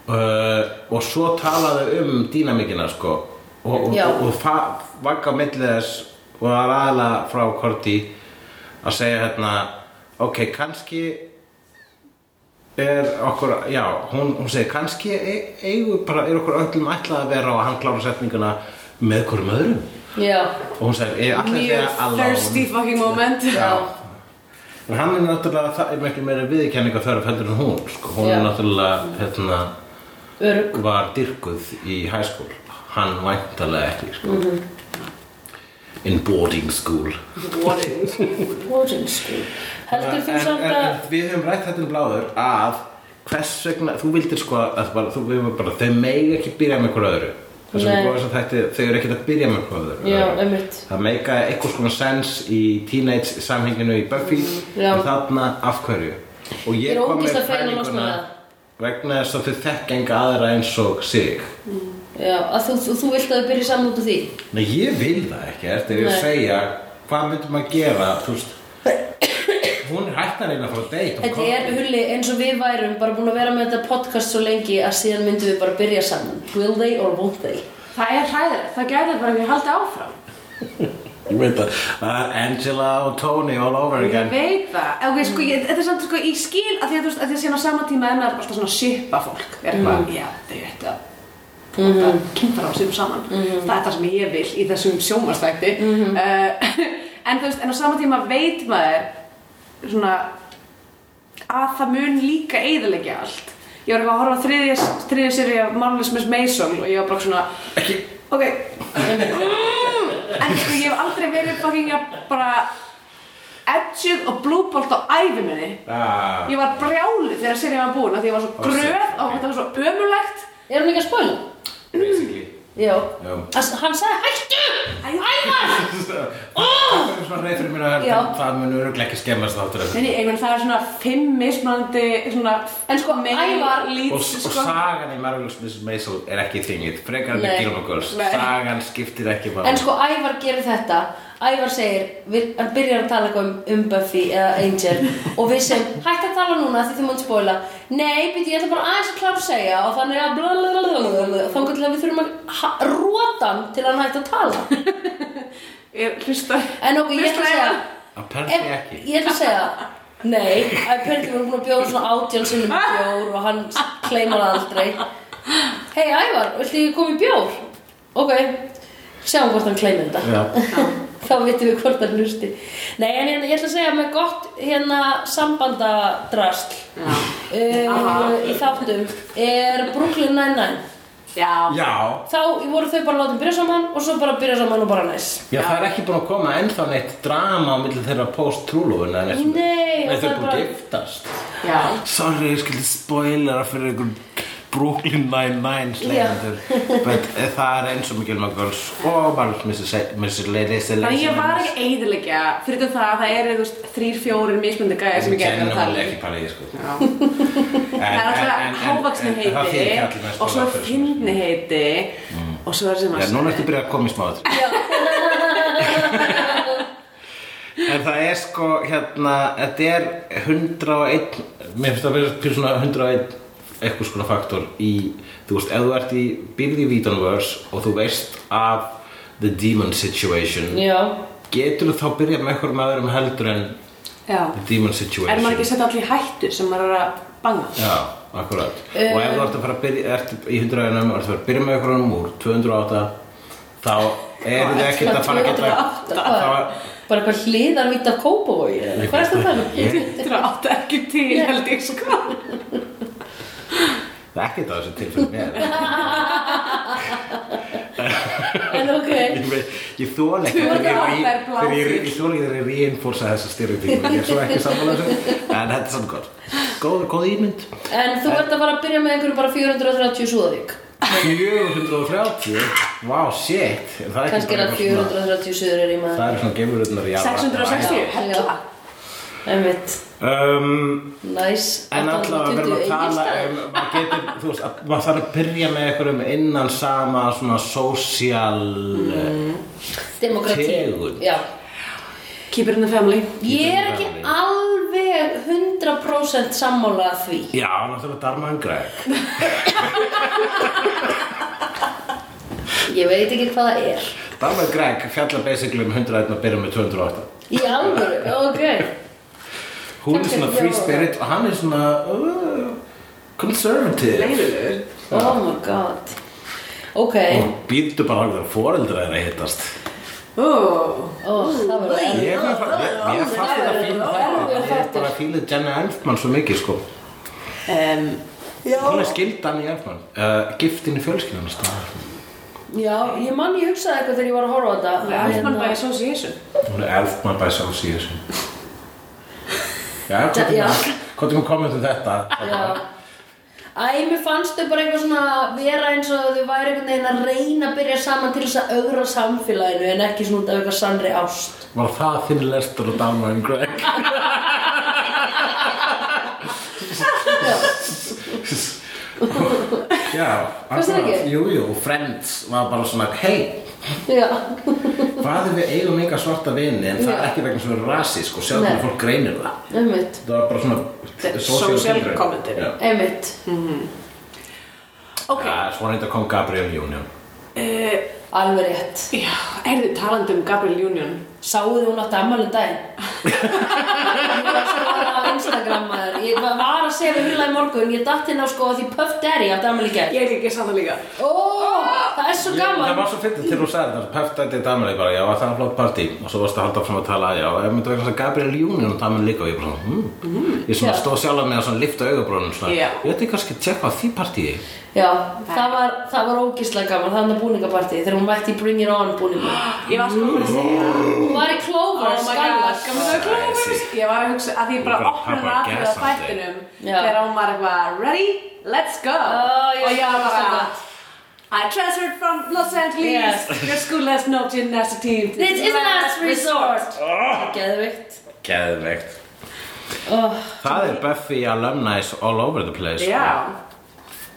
uh, og svo talaðu um dýnamikina sko. Og, og, og, og vagga á milli þess og það er aðalega frá Korti að segja hérna ok, kannski er okkur, já, hún, hún segir kannski e- eigum bara, er okkur öllum ætlað að vera og hann klára setninguna með hverjum öðrum og hún er allir mjög þegar alone thirsty fucking moment. En hann er náttúrulega það er miklu meira viðkenninga þörf heldur en hún sko. hún er náttúrulega hérna, örg var dyrkuð í high school. Hann væntalega ekki sko. Mhm. in boarding school. Boarding school. Heldur þú samt að við höfum rætt þetta um bláður að hvers vegna, þú vildir sko að bara, þú bara, þau megi ekki byrja með hver öðru þess Nei. að við góðum að þetta þau eru ekki að byrja með Já, einmitt það meika eitthvað svona sens í teenage samhenginu í Buffy Já. en þarna af hverju og Ég ég er kom með það. vegna þess að þau þekka enga aðra eins og sig Já, að þú, þú, þú vilt að þau byrja saman út af því Nei, ég vil það ekki, ég Nei. að segja hvað myndum að gera, þú veist hún er hægt að að fara að deyta Þetta er hulli eins og við værum bara búin að vera með þetta podcast svo lengi að síðan myndum við bara byrja saman. Will they or won't they? það er hræðilegt, það gæti bara ekki haldið áfram. Ég veit að það er Angela og Tony all over ég again. veit það, ok, sko, ég, þetta er samt sko í skil að því að þú veist, að því að síðan á sama tíma er maður alltaf svona shipa fólk. Er eitthvað, já, þau ættu að mm -hmm. kynfara á sér saman. Það er það sem ég vil í þessum sjómarstækti (laughs) en þú veist, en á sama tíma veit maður svona að það mun líka eyðilegja allt. Ég var eitthvað að horfa á þriðja, þriðja séri af Marvelous Miss Maisel og ég var bara svona Ekki. ok. Mm, en sko ég hef aldrei verið fucking að bara edgjuð og blúbolt á æfi minni. Ah, ég var brjálið þegar serið var búin af því ég var svo gröð og þetta var svo ömulegt Er hún ekki að spoila? Basically Já Já. Hann sagði hættu! Ævar! Það er svona reyð fyrir mér að Já. það mun öruglega ekki skemmast þáttur Nei, nei, ég menn það er svona fimm mismunandi svona En sko, Ævar- leads, og, og sko. sagan í Marvelous Mrs. Maisel er ekki þingið frekar en Nei. í Gilmore Girls Nei. sagan skiptir ekki máli. En sko Ævar gerir þetta Ævar segir, við, hann byrjar að tala eitthvað um, um Buffy eða Angel og við segjum, hætt að tala núna því þú múnt spóla Nei, býti, ég ætla bara aðeins að klára að segja og þannig að blablabla þannig til að við þurfum að róta hann til að hann hætti að tala. (laughs) Ég hlusta En ok, ég ætla að segja apparently ef, ekki. Ég ætla að segja Nei, apparently við erum búin að bjóða svona átján sinnum í (laughs) bjór og hann kleimar aldrei. Hei Ævar, viltu ekki koma í bjór? Ok, sjáum hvort hann kleimir þetta. Já. Þá vitum við hvort hann hlusti. Nei, en hérna, ég ætla að segja með gott hérna sambandadrast uh, í þáttum er Brooklyn Nine-Nine. Já, Já, þá voru þau bara látið byrja saman og svo bara byrja saman og bara næs. Já, það er ekki búin að koma ennþá neitt drama á milli þeirra post-trúlófun eða neitt Nei, Nei, og þau það er er búin bara að giftast. Já. Sorry, ég skildi spoilera fyrir einhvern Brooklyn Nine-Nine slegjandur. (laughs) But eh, það er eins og mikil maður girls og bara Mrs. Lady Þannig ég var ekki eiðilegja fyrir það að það eru þrýr, fjórir mismundi gæðir sem ég gerði að tala um. sko. (laughs) Það er alltaf hávaksni heiti og svo fyndni heiti og svo er sem að núna ertu byrjað að koma í smáð (laughs) En það er sko, hérna, þetta er 101, mér finnst það að vera fyrir svona 101 eitthvað skona faktor í, þú veist, ef þú ert í byrði Vítanverse og þú veist af the demon situation, Já, getur þú þá byrjað með eitthvað með öðrum heldur en Já. the demon situation? Er maður ekki að setja allir hættu sem maður er að banga? Já, akkurat. Eh. og ef þú ert að fara að byrja, ert í 100 einum, ert að fara að byrja með eitthvað úr 208, þá eru þið ekkert að fara að geta... 208, þá hvað? er- Bara eitthvað hliðarvít af kópavogi Hvað er þetta um? Þetta er átt ekki til held ég sko Það er ekkert á þessu tilfæð mér. En Ok. (laughs) Ég, ég þól ekki ég er ég, ég þól ekki þegar ég reinforsa þessa styrjutíma ég er svo ekki sammála þessu en þetta er samt gott. Góð, góð ímynd. En þú ert að fara að byrja með einhverju bara 430 Súðavík. 430 wow shit. Það er er það eitthvað svona- 430 Suður er í það maður er svona geimururnar í 660, hella um, næs En alltaf að verðum að tala um, maður getur, þú veist, að maður þarf að byrja með einhverjum innan sama svona social mm. Demokratí tegund. Já. Keep it in the family. Ég er ekki alveg 100% sammála því. Já, náttúrulega Darman Greg. Ég veit ekki hvað það er. Darman Greg fjallar basically um 101 og byrja með 208 Í alvöru, ok Hún er svona free á- spirit? og hann er svona uh, conservative. Leiðilegur. Oh my god. Ok, og býrtu bara að foreldra þeirra hittast. Ó, ó, það var Ég er bara- ég- ég fannst þetta Ég er bara að fíla Jenna Elfman svo mikið sko. Um, Hún er skild Danny Elfman. Uh, Giftin í fjölskyldunum staðar Já, ég man ég hugsaði eitthvað þegar ég var að horfa á þetta. Elfman by association. Hún er Elfman by association Já. er hvað er kommentum þetta? Æ, mér fannst þau bara eitthvað svona vera eins og þau væri einhvern veginn að reyna að byrja saman til þess að augra samfélaginu en ekki svona út af eitthvað sannri ást Var það þinn lestur og Darman Greg? (laughs) Já, Fannst þér ekki? Jú, jú, Friends var bara svona Hei, Já, hvað er við eigum enga svarta vini en það er ekki vegna er rasísk og Nei. hvernig fólk greinir það einmitt, Það var bara svona Þetta er social commentary. commentary. Já. einmitt Ok, Já, Svo reynda kom Gabriel Union uh, Alveg rétt já, er þið talandi um Gabriel Union? Sáuðu hún átti ammálið daginn? ég var að á Instagram maður Ég var að segja við Hula í morgun Ég datt inn á sko því Puff Daddy átti ammálið gær. Ég er ekki satt það líka. Ó, það er svo Jú, Það gaman var svo fyndið til þú sagði þetta Pöft þetta í Damali bara, já, það var flott partí. Og svo varstu að halda fram að tala, já, ef myndi vegna þess að Gabriel Union og Damali líka og ég bara svona, hm Ég svona stóð sjálf með að svona lifta augabrónum svona, ég ekki kannski að tjekka á því partíi Já, það var, það var ógislega gaman Það var búningapartí þegar hún mætti í Bring It On búningu (gasps) Ég var sko að segja Hún var í Clover, Oh my god, skallast gaman að Clovers Ég var að hugsa að ég bara opnaði á Gas þættinum Já. þegar hún var eitthvað Ready? Let's go. Ó, ég Og ég var var bara. I transferred from Los Angeles. Yes. Your school has no gymnastic team This is a last resort. Geðvikt Geðveikt. Oh, Það er Buffy alumnis all over the place sko. Já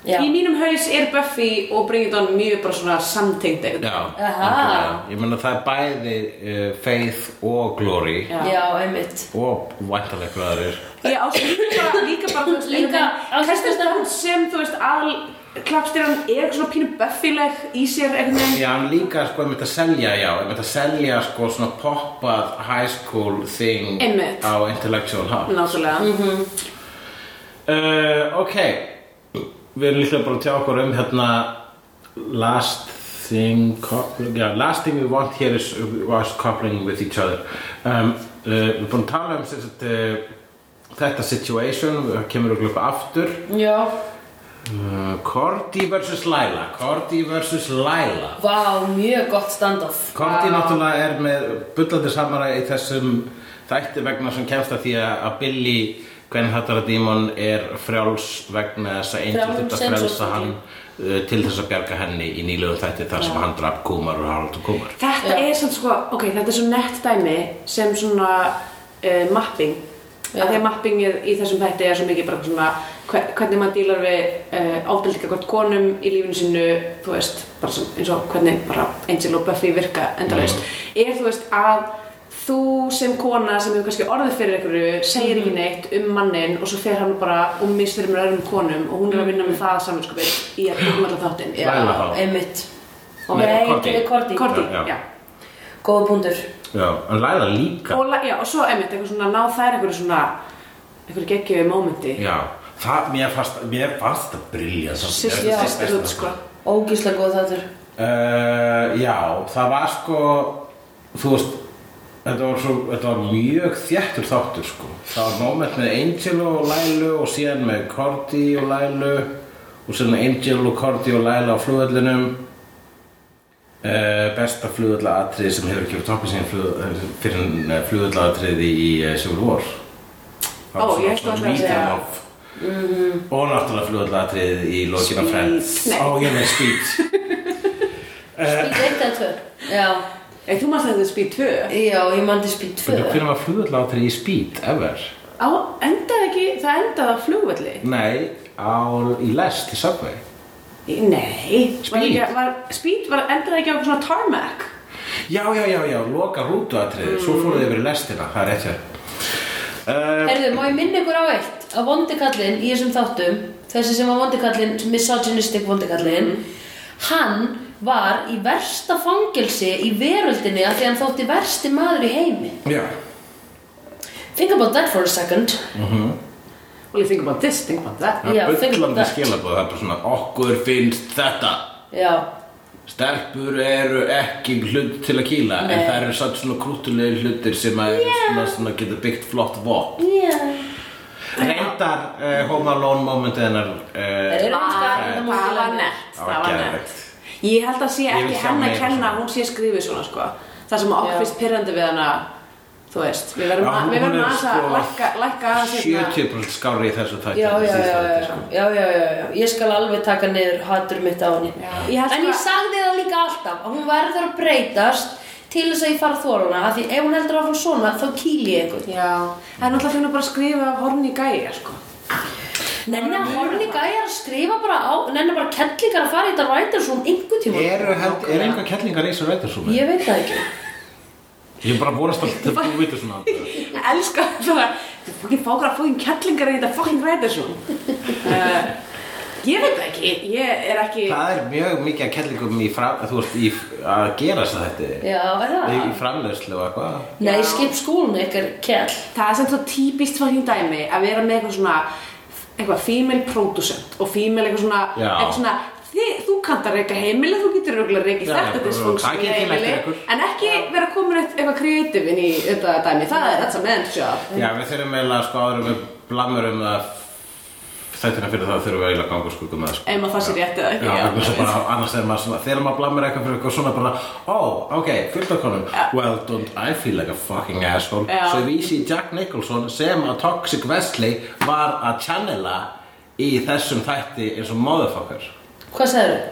Já, Í mínum haus er Buffy og Bring It On mjög bara svona samtengd einhvern Já, Aha. algjörlega. ég meina það er bæði uh, Faith og Glory Já. já, einmitt og væntalega eitthvað aðrir Ég á líka bara, líka bara, þú veist, Líka Dunst sem, þú veist, aðal klappstýran er eitthvað svona pínu Buffy-leg í sér veginn Já, hann líka sko einmitt að selja, já, einmitt að selja sko svona poppað high school thing Einmitt. á intellectual hub. Náttúrulega Uh, ok, við erum líklega bara að tjá okkur um hérna last thing, já, last thing we want here is was coupling with each other. Um, uh, við erum búin að tala um sagt, uh, þetta situation, við kemur okkur upp aftur. Já, Uh, Cordy vs. Laila, Cordy vs. Laila. vá, mjög gott standoff Korti náttúrulega er með bullandi samara í þessum þætti vegna sem kemst að því að Billy Gwen Hattara Dímon er frjáls vegna þess að Angel Frjáls þetta sem frelsa svo hann uh, til þess að bjarga henni í nýlegu þætti þar sem hann draf Kumar og Harald og Kumar. Þetta er svona sko, ok, þetta er svo nett dæmi sem svona uh, mapping. Að því að mappingið í þessum þætti er svo mikið bara svona hver, hvernig maður dílar við uh, ábyrðlika hvort konum í lífinu sínu þú veist, bara svona, eins og hvernig bara Angel og Buffy virka endalaust. Er þú veist að þú sem kona sem hefur kannski orðið fyrir einhverju segir ekki neitt um mannin og svo fer hann bara og mistur með öðrum konum og hún er að vinna með það samanskapið í að byggja allar þáttinn. Já, einmitt. Og- Nei, Korti. Korti. Korti, Já, já. já. Góða punktur. Já, en Laila líka. Og, já, og svo einmitt eitthvað svona ná þær einhverju svona einhverju geggjöðu mómenti. Já, það, mér fannst, það brilja Sist- Já, sisters út sko. Ógíslega góð þáttur. Uh, já, það var sko þú veist þetta var, svo, þetta var mjög þjættur þáttur sko. það var moment með Angel og Lailu og síðan með Cordy og Lailu og síðan Angel og Cordy og Laila á flugvellinum. Uh, besta flugvöldaatrið sem hefur ekki verið toppið síðan flug, fyrir uh, flugvöldaatrið í uh, War. Það Ó, ég svona að segja- medium of- og náttúrulega flugvöldaatrið í Speed. Friends. Ó, ég með Speed. Speed 1 eða 2 Já, Ei, þú maður þetta Speed 2 já, ég mandi Speed 2 Hvernig var flugvöldaatrið í Speed, ever? Á, endaði ekki, það endaði á flugvelli. Nei, á, í lest, í Subway. Í- Nei. Var Speed. ekki, var, Speed var endaði ekki á eitthvað svona tarmac? Já, já, já, já, loka rútuatrið Svo fóruð yfir lestina, það er rétt hér uh, Herðu, má ég minna ykkur á eitt? Að vondikallinn í þessum þáttum þessi sem var vondikallinn, misogynistic vondikallinn hann var í versta fangelsi í veröldinni af því hann þótti versti maður í heimi. Já. Think about that for a second. Well, you think about this, think about that. Það er that. skilabóð, það er bara svona okkur finnst þetta. Já, Stelpur eru ekki hlut til að kýla en Nei. það eru satt svona krútulegi hlutir sem að svona, svona geta byggt flott vopn. Yeah. Reyndar uh, Home Alone momentið hennar uh, Það var nett. Það var nett Ég held að sé ekki henn að kenna að hún sé skrifið svona sko. Það sem okkur finnst pyrrandi við hana Þú veist, við verðum að, við verðum er aðeins að sko lækka, lækka aðeins hérna. 70% skári í þessu þætti Já, en já, já, síðasta já, þætti, já, sko. já, já, já, ég skal alveg taka niður hatur mitt á henni. Já, ég held En ég sagði það líka alltaf að hún verður að breytast til þess að ég fara þóruna af því ef hún heldur áfram svona þá kýli ég einhvern Já, það er náttúrulega fyrir bara að skrifa af horni gæja sko Nenni að horni gæjar að skrifa bara á Nenni bara kettlingar að fara í þetta svona einhver tíma Eru held, er einhver kettlingar í þessu rætarsúmi? Ég veit það ekki. Ég er bara vorast alltaf til þú veitir svona Ég elska það. Þú fokkin fákar að fókin kettlingar í þetta fokkin ræðarsson uh, Ég veit það ekki, ég er ekki Það er mjög mikið að kettlingum í, fram, þú veist, í að gera þess að þetta Já, er það? í, framleiðslu og eitthvað. Nei, skip skúlun ykkar kell. Það er sem svo típist fokkin dæmi að vera með eitthvað svona eitthvað female producent og female eitthvað svona, eitthvað svona þið, þú kannt að reyka heimili, þú getur röglega reykið Já, þetta eftir heimili. en ekki vera komin eitt, eitthvað kreatív inn í þetta dæmi, það er that's a man's job Já, við þurfum eiginlega sko áður við blamurum að þættina fyrir það þurfum við eiginlega að ganga skuggum með það, sko. ef maður það sér rétt eða ekki Já, já, að bara annars er maður svona þegar maður blamir eitthvað fyrir eitthvað svona bara oh, ok, fullt af konum well, don't I feel like a fucking asshole? Já. svo við sé Jack Nicholson sem að Toxic Wesley var að channela í þessum þætti eins og motherfucker. Hvað sagður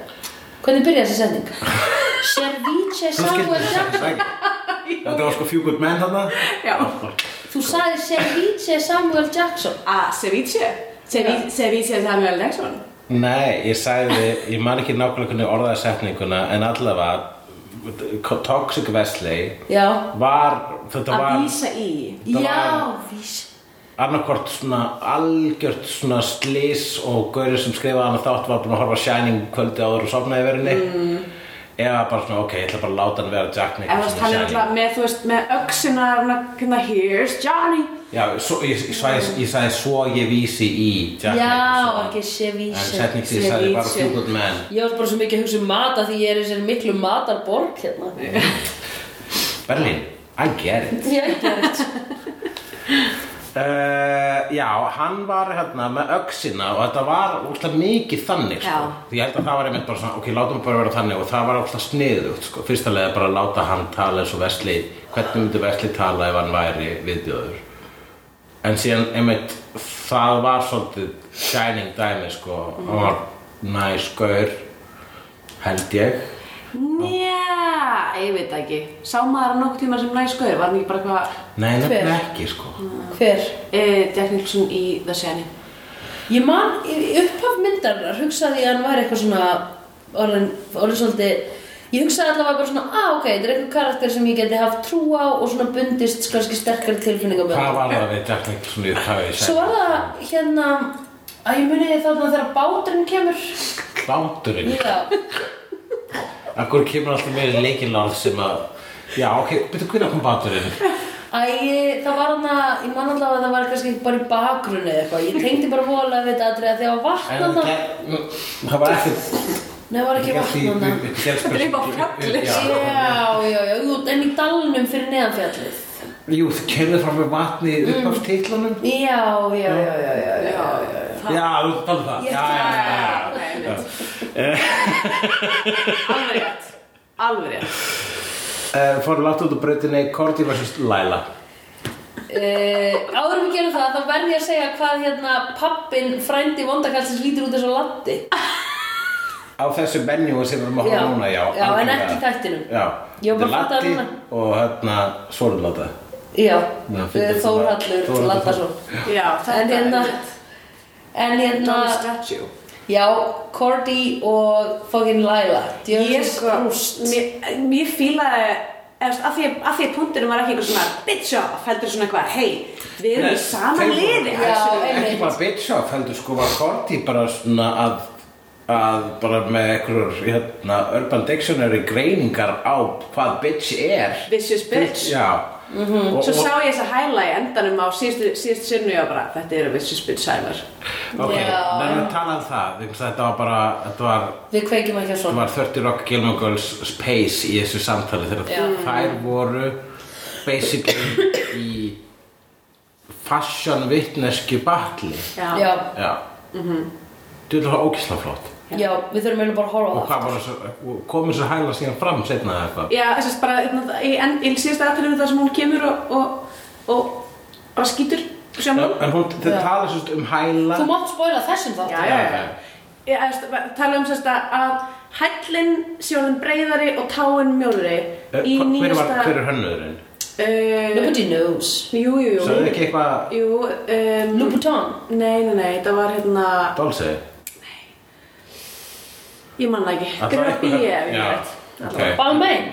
Hvernig byrjaði þessi sending? (laughs) Service Samuel (laughs) Þetta var sko few good men þarna. Já. Þú sagði Service Samuel Jackson að ceviche Ceviche ceviche Samuel Jackson? Nei, ég sagði, ég man ekki nákvæmlega hvernig orðaði setninguna en allavega Toxic Wesley Já. var, þetta að var vísa í. Já, var- vís annarkvort svona algjört svona slís og gaurið sem skrifaði hann þátt var búin að horfa Shining kvöldi áður og sofnaði verðinni. Mm. eða bara svona, ok, ég ætla bara að láta hann vera Jack Nicholson í er Shining. alltaf með, þú veist, með öxina hérna, here's Johnny Já, svo, ég, ég, ég sagði svo ég vísi í Jack Já, ekki en Service setning því sagði bara Ceviche. few good men. Ég var bara svo mikið að hugsa um mat af því ég er í þessari miklu matarborg hérna. (laughs) Berlín, I get it. Já, ég gerði Uh, já, hann var hérna með öxina og þetta var úrslega mikið þannig sko. Því ég held að það var einmitt bara svona ok, látum bara vera þannig og það var úrslega sniðugt sko. fyrsta leið bara láta hann tala eins og Vesli hvernig myndi Vesli tala ef hann væri viðbjóður en síðan einmitt það var svolítið shining dæmi sko, hann var næs gaur held ég. Njá, ég veit ekki. Sá maður að nokkuð tíma sem næs gauður Var hann ekki bara eitthvað nei, nefnilega ekki sko. Hver? eh, Jack Nicholson í The Shining. Ég man, upphaf myndarinnar hugsaði ég að hann væri eitthvað svona orðin, orðin svolítið Ég hugsaði allavega bara svona, ah ok, þetta er eitthvað karakter sem ég geti haft trú á og svona bundist kannski sterkari tilfinningum með hvað var það við Jack Nicholson í upphafi Svo var það hérna, að ég muni þarna þegar báturinn kemur. Kláturinn Já, Akkur kemur alltaf með leikilnárð sem að Já, ok, betur hvernig kom báturinn? Æ, það var hann að, ég man allavega að það var kannski bara í bakgrunni eða eitthvað. Ég tengdi bara voðalega við þetta að því að vatn En þarna. það var ekkert Nei, það var ekki vatn Þetta er bara fjalli. Já. Já, já, en í dalnum fyrir neðanfjallið Jú, þið kemur fram með vatni Mm. upp af titlunum Já, já, já, já, já, já, já. Já, þú um það Já, já, já, já, ok, já. (laughs) Alveg rétt alveg rétt uh, Fóru látt út á brautinni Cordy vs. Laila Uh, áður en við gerum það, þá verð ég að segja hvað hérna pappin frændi vondakalsins lítur út eins og latti Á þessu menju sem við erum að horfa núna, já já, en ekki þættinum. Já, Ég var bara að fatta Latti. Og hérna Svolulata Já, Þórhallur. Lattarsson Já, þetta En hérna, er en hérna Já, Cordy og fucking Laila. Ég sko, eða, að því, að punktinum var ekki einhver svona bitch off, heldur svona eitthvað, hei við erum í sama liði. Ekki bara bitch off, heldur sko var Cordy bara svona að að bara með einhverjur hérna, Urban Dictionary greiningar á hvað bitch er. Vicious bitch. Já. Mhm. og, Svo sá ég þessa hæla í endanum á síðustu, síðustu sinnu og bara, þetta eru vicious bitch hælar Ok, Já. nefnum að tala um það. Þess að Þetta var bara, þetta var Við kveikjum ekki að Það svona var 30 Rock Gilmore Girls Space í þessu samtali þegar Já. þær voru basically í fashion vitnesku batli. Já, Já, Já. Mm -hmm. Það var ógislega flott já, við þurfum eiginlega bara að horfa á Og það. var þessu, komið svo hæla síðan fram setna eða eitthvað? Já þess að bara hérna, í, en, í síðasta aðtölu þar sem hún kemur og, og, og bara skýtur sjónum En hún, Já. tala svo um hæla. Þú mátt spoila þessum þátt Já, já, já. Tala um sérst að hællin sjóðum breyðari og táin mjólri Eh, hver, er hönnöðurinn? uh, Nobody knows. Jú, jú, jú. Sagði ekki eitthvað Jú, um, Louboutin. Nei, nei, nei, það var hérna Dolce? Ég man það ekki. Eitthvað- ég, ef ég veit. ok. Balmain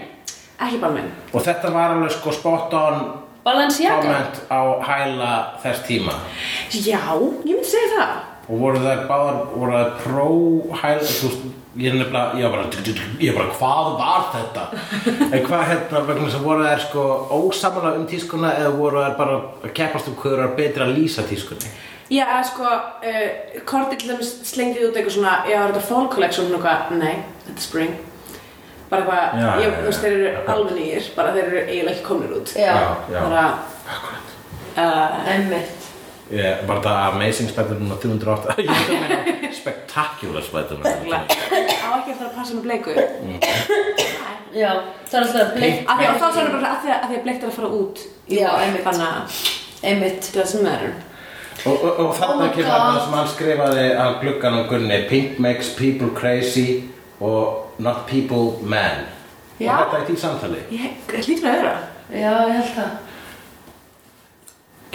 Ekki bara minn Og þetta var alveg sko spot on Balenciaga? comment á hæla þess tíma. Já, ég myndi segja það. Og voru þær báðar, voru þær pró-hæl, þú veist, ég er nefnilega, ég var bara, ég var bara, hvað var þetta? (laughs) en hvað hérna, vegna þess að voru þær sko ósamála um tískuna eða voru þær bara að keppast um hverju er betra að lýsa tískunni? Já, eða sko, uh, Korti til dæmis slengdi út eitthvað svona Já, er þetta fall collection og eitthvað? Nei, þetta er spring. Bara eitthvað, Já, ég, já, þú veist, þeir eru alveg nýjir Bara þeir eru eiginlega ekki komnir út. Já, já. Bara uh, emmitt Ég, bara (laughs) það Amazing Spider-Man á 208, ég veit að meina Spectacular Spider-Man. Á ekki eftir að passa með bleiku Já, það er alltaf bleikt Af því að þá sagði bara að því að, því að bleikt er að fara út í Já, vor, einmitt. Þannig að Emmitt það sem er Og, og, og Oh þarna my kemur það sem hann skrifaði á glugganum Gunni Pink makes people crazy og not people man Já. Og þetta er því samtali Ég hlýtur að vera Já, ég held það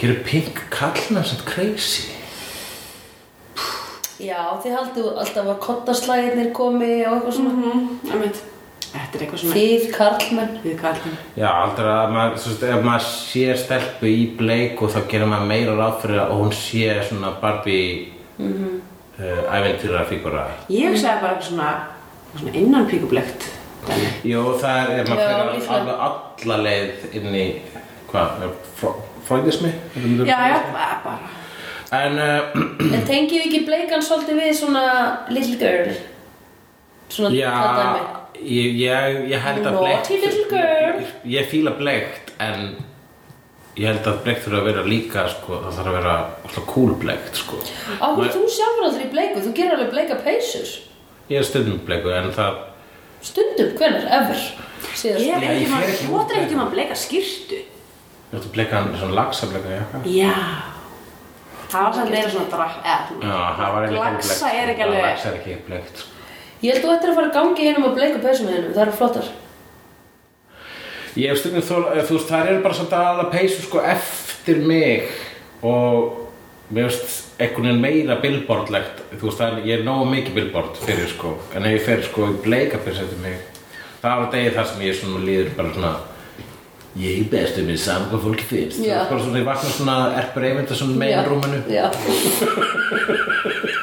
Gerur Pink kallna samt crazy? Já, þið haldið alltaf að kottaslæðinir komi og eitthvað svona mm -hmm. Þetta er eitthvað svona Þið karlmenn. Við kallum Já, aldrei að maður, svo veist, ef maður sé stelpu í bleik og þá gerir maður meira ráð fyrir að hún sé svona Barbie mm Mhm. -hmm. uh, æventýra fígura Ég hugsaði bara eitthvað svona Svona innan píkublegt Jú, það er, ef maður fyrir alveg alla leið inn í, hvað, fró- freudismi? Já, já, bara En, uh, En tengið þið ekki bleikan svolítið við svona little girl? Svona það já, dæmi ég, ég, ég held að Naughty little girl. Ég, ég fíla bleikt, en ég held að bleikt þurfa að vera líka, sko, það þarf að vera alltaf cool bleikt, sko. Ákveð þú sjálfur aldrei bleiku, þú gerir alveg bleika peysur Ég er stundum bleiku, en það, Stundum, hvenær, ever? Síðast. Ég er ekki maður, ekki þú út ættir ekki maður bleika skýrtu. Ég ætti bleikan, svona lagsa bleika jakka. Já. Það var samt meira svona drakk eða svona- Já, það var eiginlega Laxa bleikt, er ekki alveg- Laxa er ekki bleikt, sko. Ég held þú ættir að fara að gangi hérna með bleika peysum hérna, það eru flottar. Ég hef stundum þól, eh, þú veist, það eru bara samt aðalega peysu sko eftir mig og mér veist einhvern veginn meira billboardlegt, þú veist, það er, ég er nógu mikið billboard fyrir sko, en ef ég fer sko í bleika peysu eftir mig, það var degi þar sem ég svona líður bara svona ég er bestu mér saman hvað fólki finnst, það er bara svona, ég vakna svona erpur einmitt svona megin (laughs)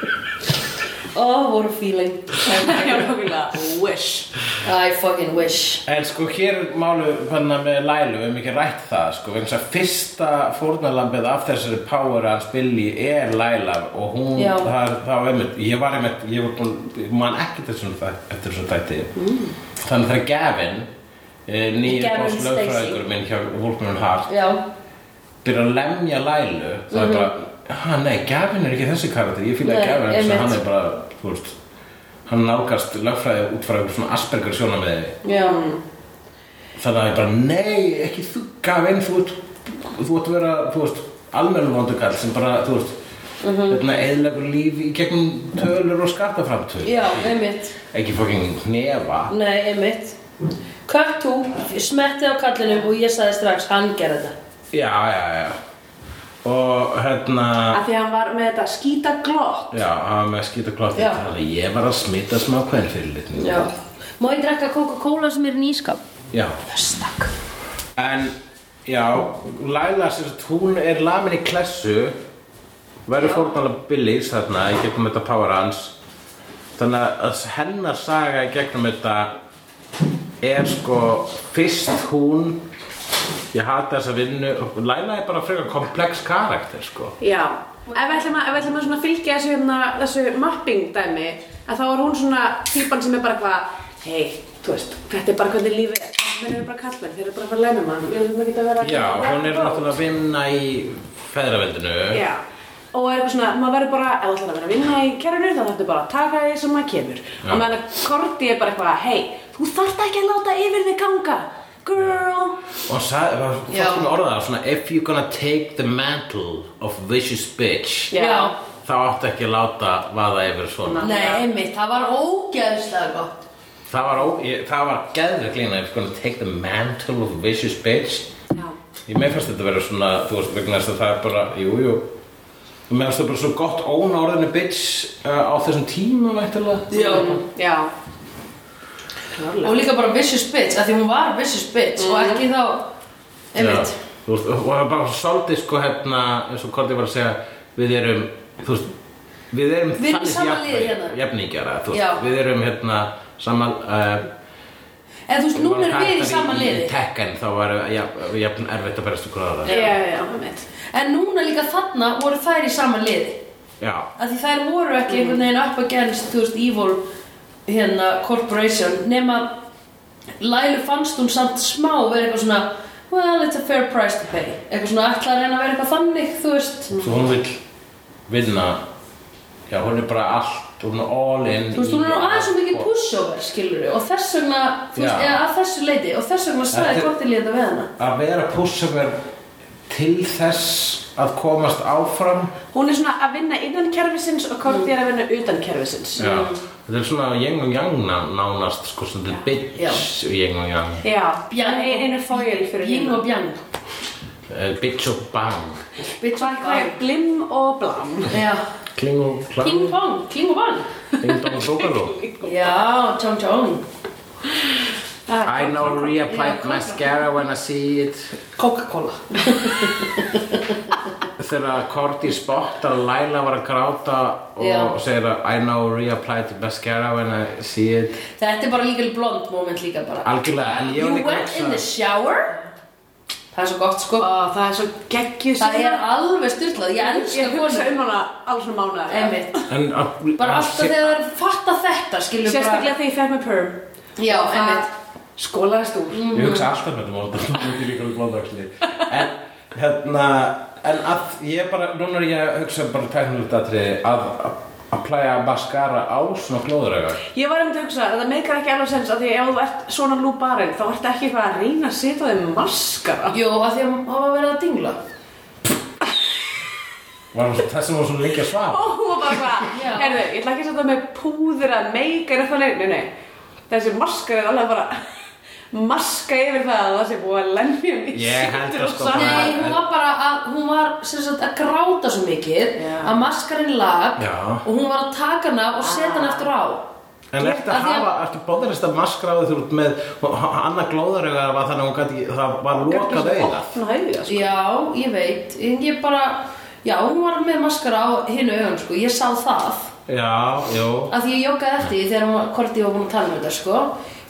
Já Ó, voru feeling. Wish. I fucking wish. En sko hér er málu með Lælu, við hefum ekki rætt það sko, þess að fyrsta fórnarlambið af þessari power hans Billy er Læla og hún, það er þá einmitt, ég var einmitt, ég var búin, ég man ekki þessum eftir þessum þætti, mm. þannig þegar Gavin, eh, Gavin bóðs lögfræðingur minn hjá Wolfman Hart, Já, byrja að lemja Lælu, það er bara, ha nei, Gavin er ekki þessi karakter, ég fíla Nei, Gavin, að hann er bara, þú veist, hann nálgast lögfræði út frá svona Asperger sjónamiði Já, þannig að ég bara, nei, ekki þú gaf einn, þú ert þú ert að vera, þú veist, almennu vondugall sem bara, þú veist Mhm. hérna, eðlegur líf í gegnum tölur og einmitt. Ekki fokking hnefa. Nei, einmitt. Cut to, smetti á kallinum og ég sagði strax, hann gerði þetta. Já, já, já og hérna Af því að hann var með þetta skýta glott já, hann var með að ég var að smita smá hvern fyrir litni Já. Má ég drekka Coca-Cola sem er nýskap? já, Stakk. En já, Laila hún er lamin í klessu. Verður fórnalega Billys þarna í gegnum þetta power hans. Þannig að hennar saga í gegnum þetta er sko fyrst hún ég hata þessa vinnu. Laila er bara frekar komplex karakter sko. Já, ef við ætlum að, ef við ætlum að svona fylgja þessu, hérna, þessu mapping dæmi að þá er hún svona típan sem er bara eitthvað hei, þú veist, þetta er bara hvernig lífið er. Menn eru bara kallmenn, þeir eru bara að fara að læna mann. Við erum ekki að vera já, hún er náttúrulega að vinna í feðraveldinu. Já, og er eitthvað svona, maður verður bara, ef þú ætlar að vera að vinna í kerfinu þá þarftu bara að taka því sem maður kemur. Og meðan að Korti er bara eitthvað, hei, þú þarft ekki að láta yfir þig ganga girl. Og sagði, var fólk með orðað svona if you're gonna take the mantle of vicious bitch. Já. þá áttu ekki að láta vaða yfir svona. Nei, einmitt, það var ógeðslega gott. Það var, ó, ég, það var geðvig lína if you're gonna take the mantle of vicious bitch. Já, ég með fannst þetta vera svona þú veist vegna þess að það er bara, jú, jú. Ég með fannst þetta bara svo gott óna orðinu bitch uh, á þessum tíma væntilega Já. Já Og líka bara vicious bitch, af því hún var vicious bitch og ekki þá Einmitt. Já, þú veist, og það er bara svolítið sko hérna eins og Korti var að segja við erum, þú veist við erum Við erum þannig sama jafn- liði hérna. jafningjara, þú Já. veist, við erum hérna saman uh, En þú veist, núna erum við í sama í liði. Tekken þá var jafn, jafn erfitt að berast okkur aðra Já, já, já, það En núna líka þarna voru þær í sama liði. Já, Af því þær voru ekki einhvern veginn up against, þú veist, evil hérna, corporation nema Lælu fannst hún samt smá vera eitthvað svona well, it's a fair price to pay. Eitthvað svona ætla að reyna að vera eitthvað þannig, þú veist. Svo hún vill vinna Já, hún er bara allt, hún er all in Þú veist, hún er aðeins svo mikið pushover, skilur og þess vegna, þú veist, eða að þessu leiti og þess vegna Þetta- gott í líða við hana. Að vera pushover til þess að komast áfram. Hún er svona að vinna innan kerfisins og Korti er að vinna utan kerfisins. Já, þetta er svona yin og yang ná- nánast sko, svona bitch yin og yang. Já, einu foil fyrir hina. og bjang. Uh, bitch og bang. Bitch og bang. Blim og blam. Kling og king klang pong, king og bang ding dong bókaló (laughs) Já, tjóng tjóng I know reapplied mascara when I see it. Coca-Cola (laughs) þegar Korti spottar að Laila var að gráta og Já. segir að I know reapplied mascara when I see it. Þetta er bara líka blond moment líka bara. Algjörlega, en ég You var líka went in the shower? Það er svo gott sko. Ó, það er svo geggjuð Það er alveg styrlað, ég elska Ég hugsa um hana alls svona mánuða Einmitt. En, að, Bara alltaf þegar það er fatta þetta skilur Sérstaklega þegar ég fekk með perm. Já, Og einmitt. Skólaðist úr. Ég hugsa alltaf með (laughs) þetta mót og það er líka með blóðaksli En hérna En að ég bara, núna er ég að hugsa bara tæknilegt atriði að að plæja mascara á svona glóðuraugar Ég var einmitt að hugsa, þetta meikar ekki alveg sens að því ef þú ert svona lúbarinn þá ertu ekki eitthvað að reyna að setja þeim maskara. Jú, að því að það var verið að dingla. Var hún- Þess sem var svona að svara? Og hún var bara hvað, heyrðu, ég ætla ekki að setja með púður að meika eitthvað nei, nei, nei. Þessi maskar er alveg bara maska yfir það að það sé búið að lemja mig Ég held að sko Nei, hún var bara að, hún var sem sagt að gráta svo mikið Já. að maskarinn lag Já. og hún var að taka hana og setja hana eftir á. En ertu Af að hafa, ertu bóðarist að maskra á því þú ert með Anna glóðurauga var þannig að hún gæti, það var lokað augað Opna auga, sko. Já, ég veit, en ég bara já, hún var með maskara á hinu augun sko, ég sá það. Já, jú. Að því ég joggaði eftir því þegar hún Korti var búin að tala um þetta sko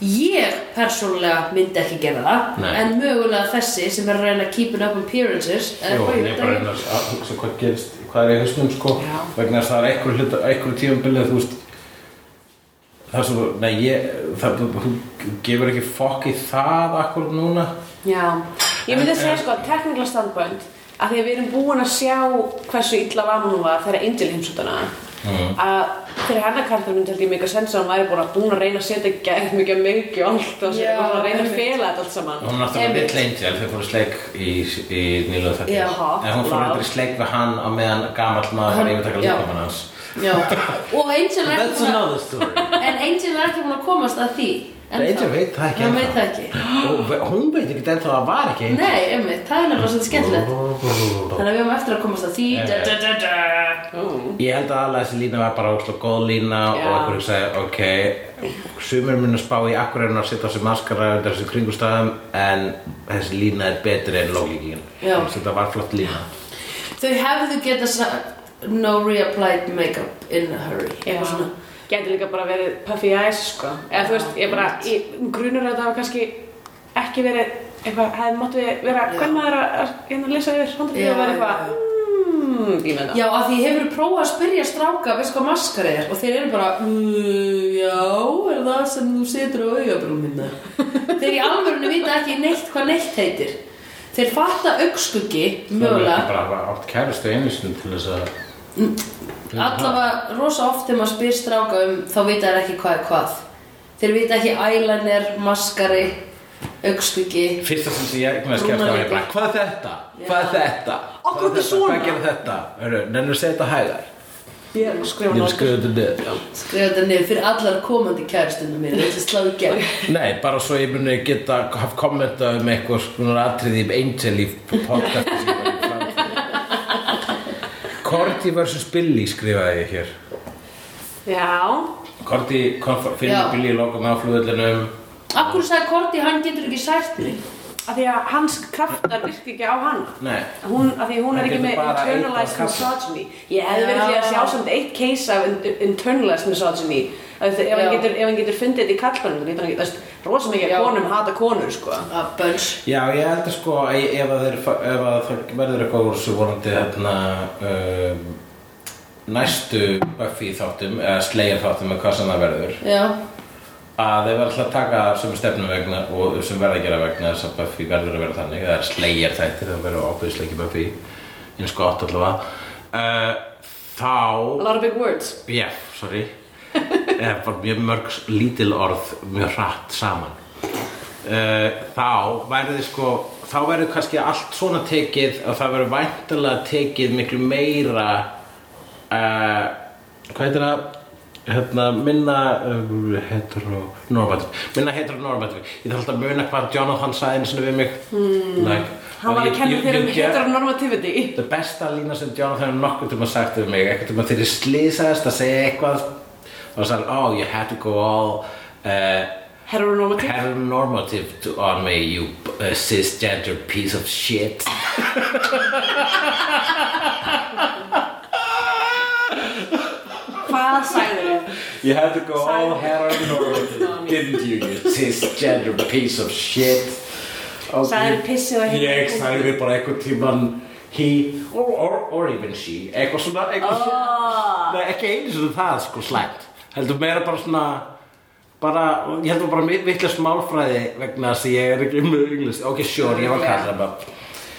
ég persónulega myndi ekki gera það Nei. en mögulega þessi sem er að reyna að keep up appearances Jú, ég er bara að reyna að hugsa hvað gerist, hvað er í hausnum sko Já. vegna þess að það er einhver hlut, einhver tímabilið þú veist það er svo, nei ég það, hún gefur ekki fokk í það akkur núna Já, ég myndi En- segja sko technical standpoint að því að við erum búin að sjá hversu illa var hún var þegar Angel heimsóttuna að fyrir hennar karakter myndi held ég mikið sens að hann væri búin að búin að reyna að setja gæð mikið mikið og allt og og að reyna að fela þetta allt saman. Hún er náttúrulega. Little Angel þegar fóru sleik í, í þetta Já. En hún fór Vá. eitthvað í sleik við hann á meðan gamall maður Hann- var yfirtakar líkamann hans. Já, (laughs) og er ekki að Angel er ekki búin að komast að því Angel veit það ekki veit það ekki. Og hún veit ekki ennþá að það var ekki Angel. Nei, einmitt, það er nefnilega svolítið skemmtilegt. Þannig að við höfum eftir að komast að því. Da, da, da, da. Ég held að alveg þessi lína var bara óslega góð lína Já. og einhverjum sagði, ok, sumir mun að spá í akkur en að setja á sig maskara undir þessu kringustæðum en þessi lína er betri en lógíkin. Já. Þetta var flott lína. Þau hefðu geta sagt No reapplied makeup in a hurry. Eitthvað svona Gæti líka bara verið puffy eyes sko. Eða þú veist, ég bara, ég grunur að þetta hafa kannski ekki verið eitthvað, hefði máttu vera, Já. hvern maður að, að, að lesa yfir Já, og vera já, eitthvað, mmm, ég með það Já, að því hefur prófað að spyrja stráka Veist hvað maskara er? Og þeir eru bara uh, Já, er það sem þú setur á augabrúnina Þeir í alvörinu vita ekki neitt hvað neitt heitir. Þeir fatta augskuggi Það er Mögulega Allavega rosa oft þegar maður spyr stráka um þá vita þær ekki hvað er hvað þeir vita ekki eyeliner, maskari augskuggi Fyrsta sem ég ekki með að skemmta var ég bara, hvað er þetta? Hvað er þetta? Hvað er þetta? Hvað gerir þetta? Nennur segja þetta hægar? Ég skrifa þetta niður. skrifa þetta niður fyrir allar komandi kæristundum mér þetta er slá í gegn (laughs) Nei, bara svo ég muni geta haft kommenta um eitthvað svona Angel í podcasti sem Cordy vs. Billy skrifaði ég hér. Já, Já. fyrir Billy í lokum á flugullinum. Akkur sagði Korti, hann getur ekki sært mig af því að hans kraftar virki ekki á hann Nei. hún, af því hún er ekki með internalized misogyny ég hefði verið því að Já. sjá samt eitt case af in- internalized misogyny ef hann getur, getur fundið þetta í kallbönnum þá getur hann ekki, það er rosa mikið að konum hata konur sko. Að bönns Já, ég held að sko ef að, þeir, ef að það verður eitthvað úr þessu vonandi hérna um, næstu Buffy þáttum eða Slayer þáttum eða hvað sem það verður Já, að þeir verður alltaf að taka sem stefnum vegna og sem verða að gera vegna þess að Buffy verður að vera þannig. Það er Slayer þættir, það verður ábyrðislega ekki Buffy eins gott allavega. Uh, þá a lot of big words. Já, sorry (laughs) eða bara mjög mörg lítil orð mjög hratt saman. Uh, þá þið sko þá verður kannski allt svona tekið og það verður væntanlega tekið miklu meira uh, hvað heitir það? Hérna, minna uh, heteronormativ minna heteronormativ. Ég þarf alltaf að muna hvað Jonathan sagði einu sinni við mig. Hmm. like, hann var að kenna þér um heteronormativity. Það besta lína sem Jonathan hefur nokkuð tíma sagt við mig. Eitthvað tíma þegar ég slýsaðist að segja eitthvað og sagði, oh, you had to go all uh, heteronormative? heteronormative to, on me, you uh, cisgender piece of shit. (laughs) Hvað sagður þið? You had to go all Sagði- heteronormative didn't you, you cisgender piece of shit? Og Sagðirðu ég- pissið og Ég heteronormative? sagði bara eitthvað tíman he or, or, or even she. Eitthvað svona, eitthvað svona Oh. Nei, ekki einu svona það sko slæmt heldur meira bara svona bara, ég heldur bara vitlega smálfræði vegna þess að ég er ekki með englist ok, sure, ég var að kalla það bara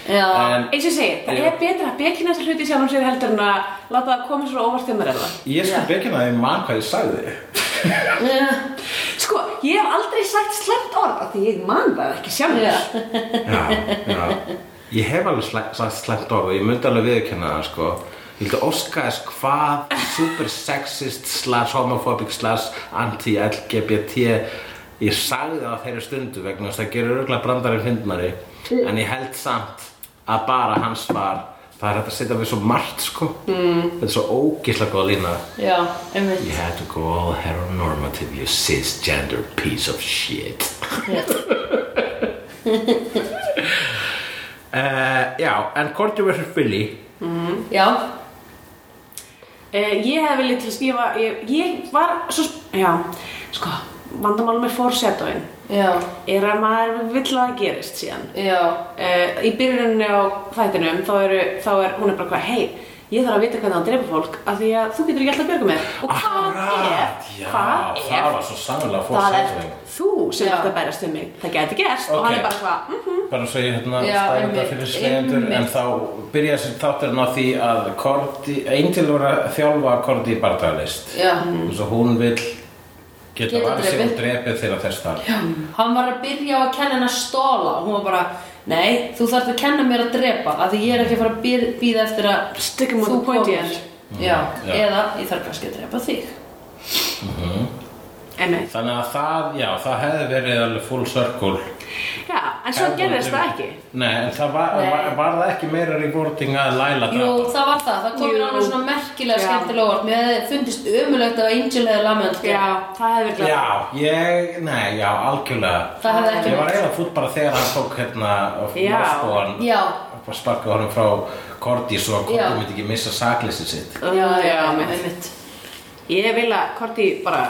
já, en eins og ég segi, það er betra að bekina þessa hluti sjálfum sér heldur en að láta það koma svo óvart til mér eða ég skal Já. bekina það í mann hvað ég sagði. Sko, ég hef aldrei sagt slemt orð af því ég man það ekki sjálfur. já. já, já. Ég hef alveg sagt slæmt orð og ég myndi alveg viðurkenna það sko óska þess hvað super sexist slash homophobic slash anti-LGBT ég sagði það á þeirri stundu vegna þess að það gerir örgulega brandarinn fyndnari en ég held samt að bara hans var það er hægt að setja við svo margt sko. Mm. þetta er svo ógislega góð lína. Já, You had to go all heteronormative you cisgender piece of shit. Uh, (laughs) Já, en Cordy vs. Billy já, Uh, ég hef viljað til að skrifa, ég, ég var svo, já, sko, vandamálum með já, er að maður vill að það gerist síðan. Uh, í byrjuninni á þættinum þá, eru, þá er hún er bara hvað, hei, ég þarf að vita hvernig hann drepa fólk af því að þú getur ekki alltaf að björga mér. Og hvað ef, já, hvað það ef var svo sannlega það er fórsetning þú sem að bærast um mig. Það geti gerst. Og Ok. hann er bara hvað mm bara svo ég hérna stæði þetta fyrir slegjendur en þá byrja þessi þátturinn á því að Korti, Angel voru að þjálfa Korti í bardagalist. Já. og svo hún vil geta Geta varð sig drepið. og drepið þegar þess þar Hann var að byrja á að kenna henni að stóla og hún var bara, nei, þú þarft að kenna mér að drepa af því ég er ekki að fara að býð- bíða eftir að þú the pointy komir. end. Já, eða ég þarf kannski að drepa þig Einmitt. þannig að það, já, það hefði verið alveg full circle en svo gerðist það ekki Nei, en það var, Nei. var, var það ekki meira rewarding að Laila Jú, drapa það var það, það kom mér Jú. alveg svona merkilega Já. skemmtilega óvart Mér hefði fundist ömulegt að Angel hefði lamönd Já, það hefði verið Já, ég, nei, já, algjörlega Það hefði ekki Ég var eiginlega fútt bara þegar hann tók hérna Já. Norskóan Já, sparkaði honum frá Korti svo að Já. Korti myndi ekki missa sakleysi sitt já, já, já, já, einmitt. einmitt Ég vil að Korti bara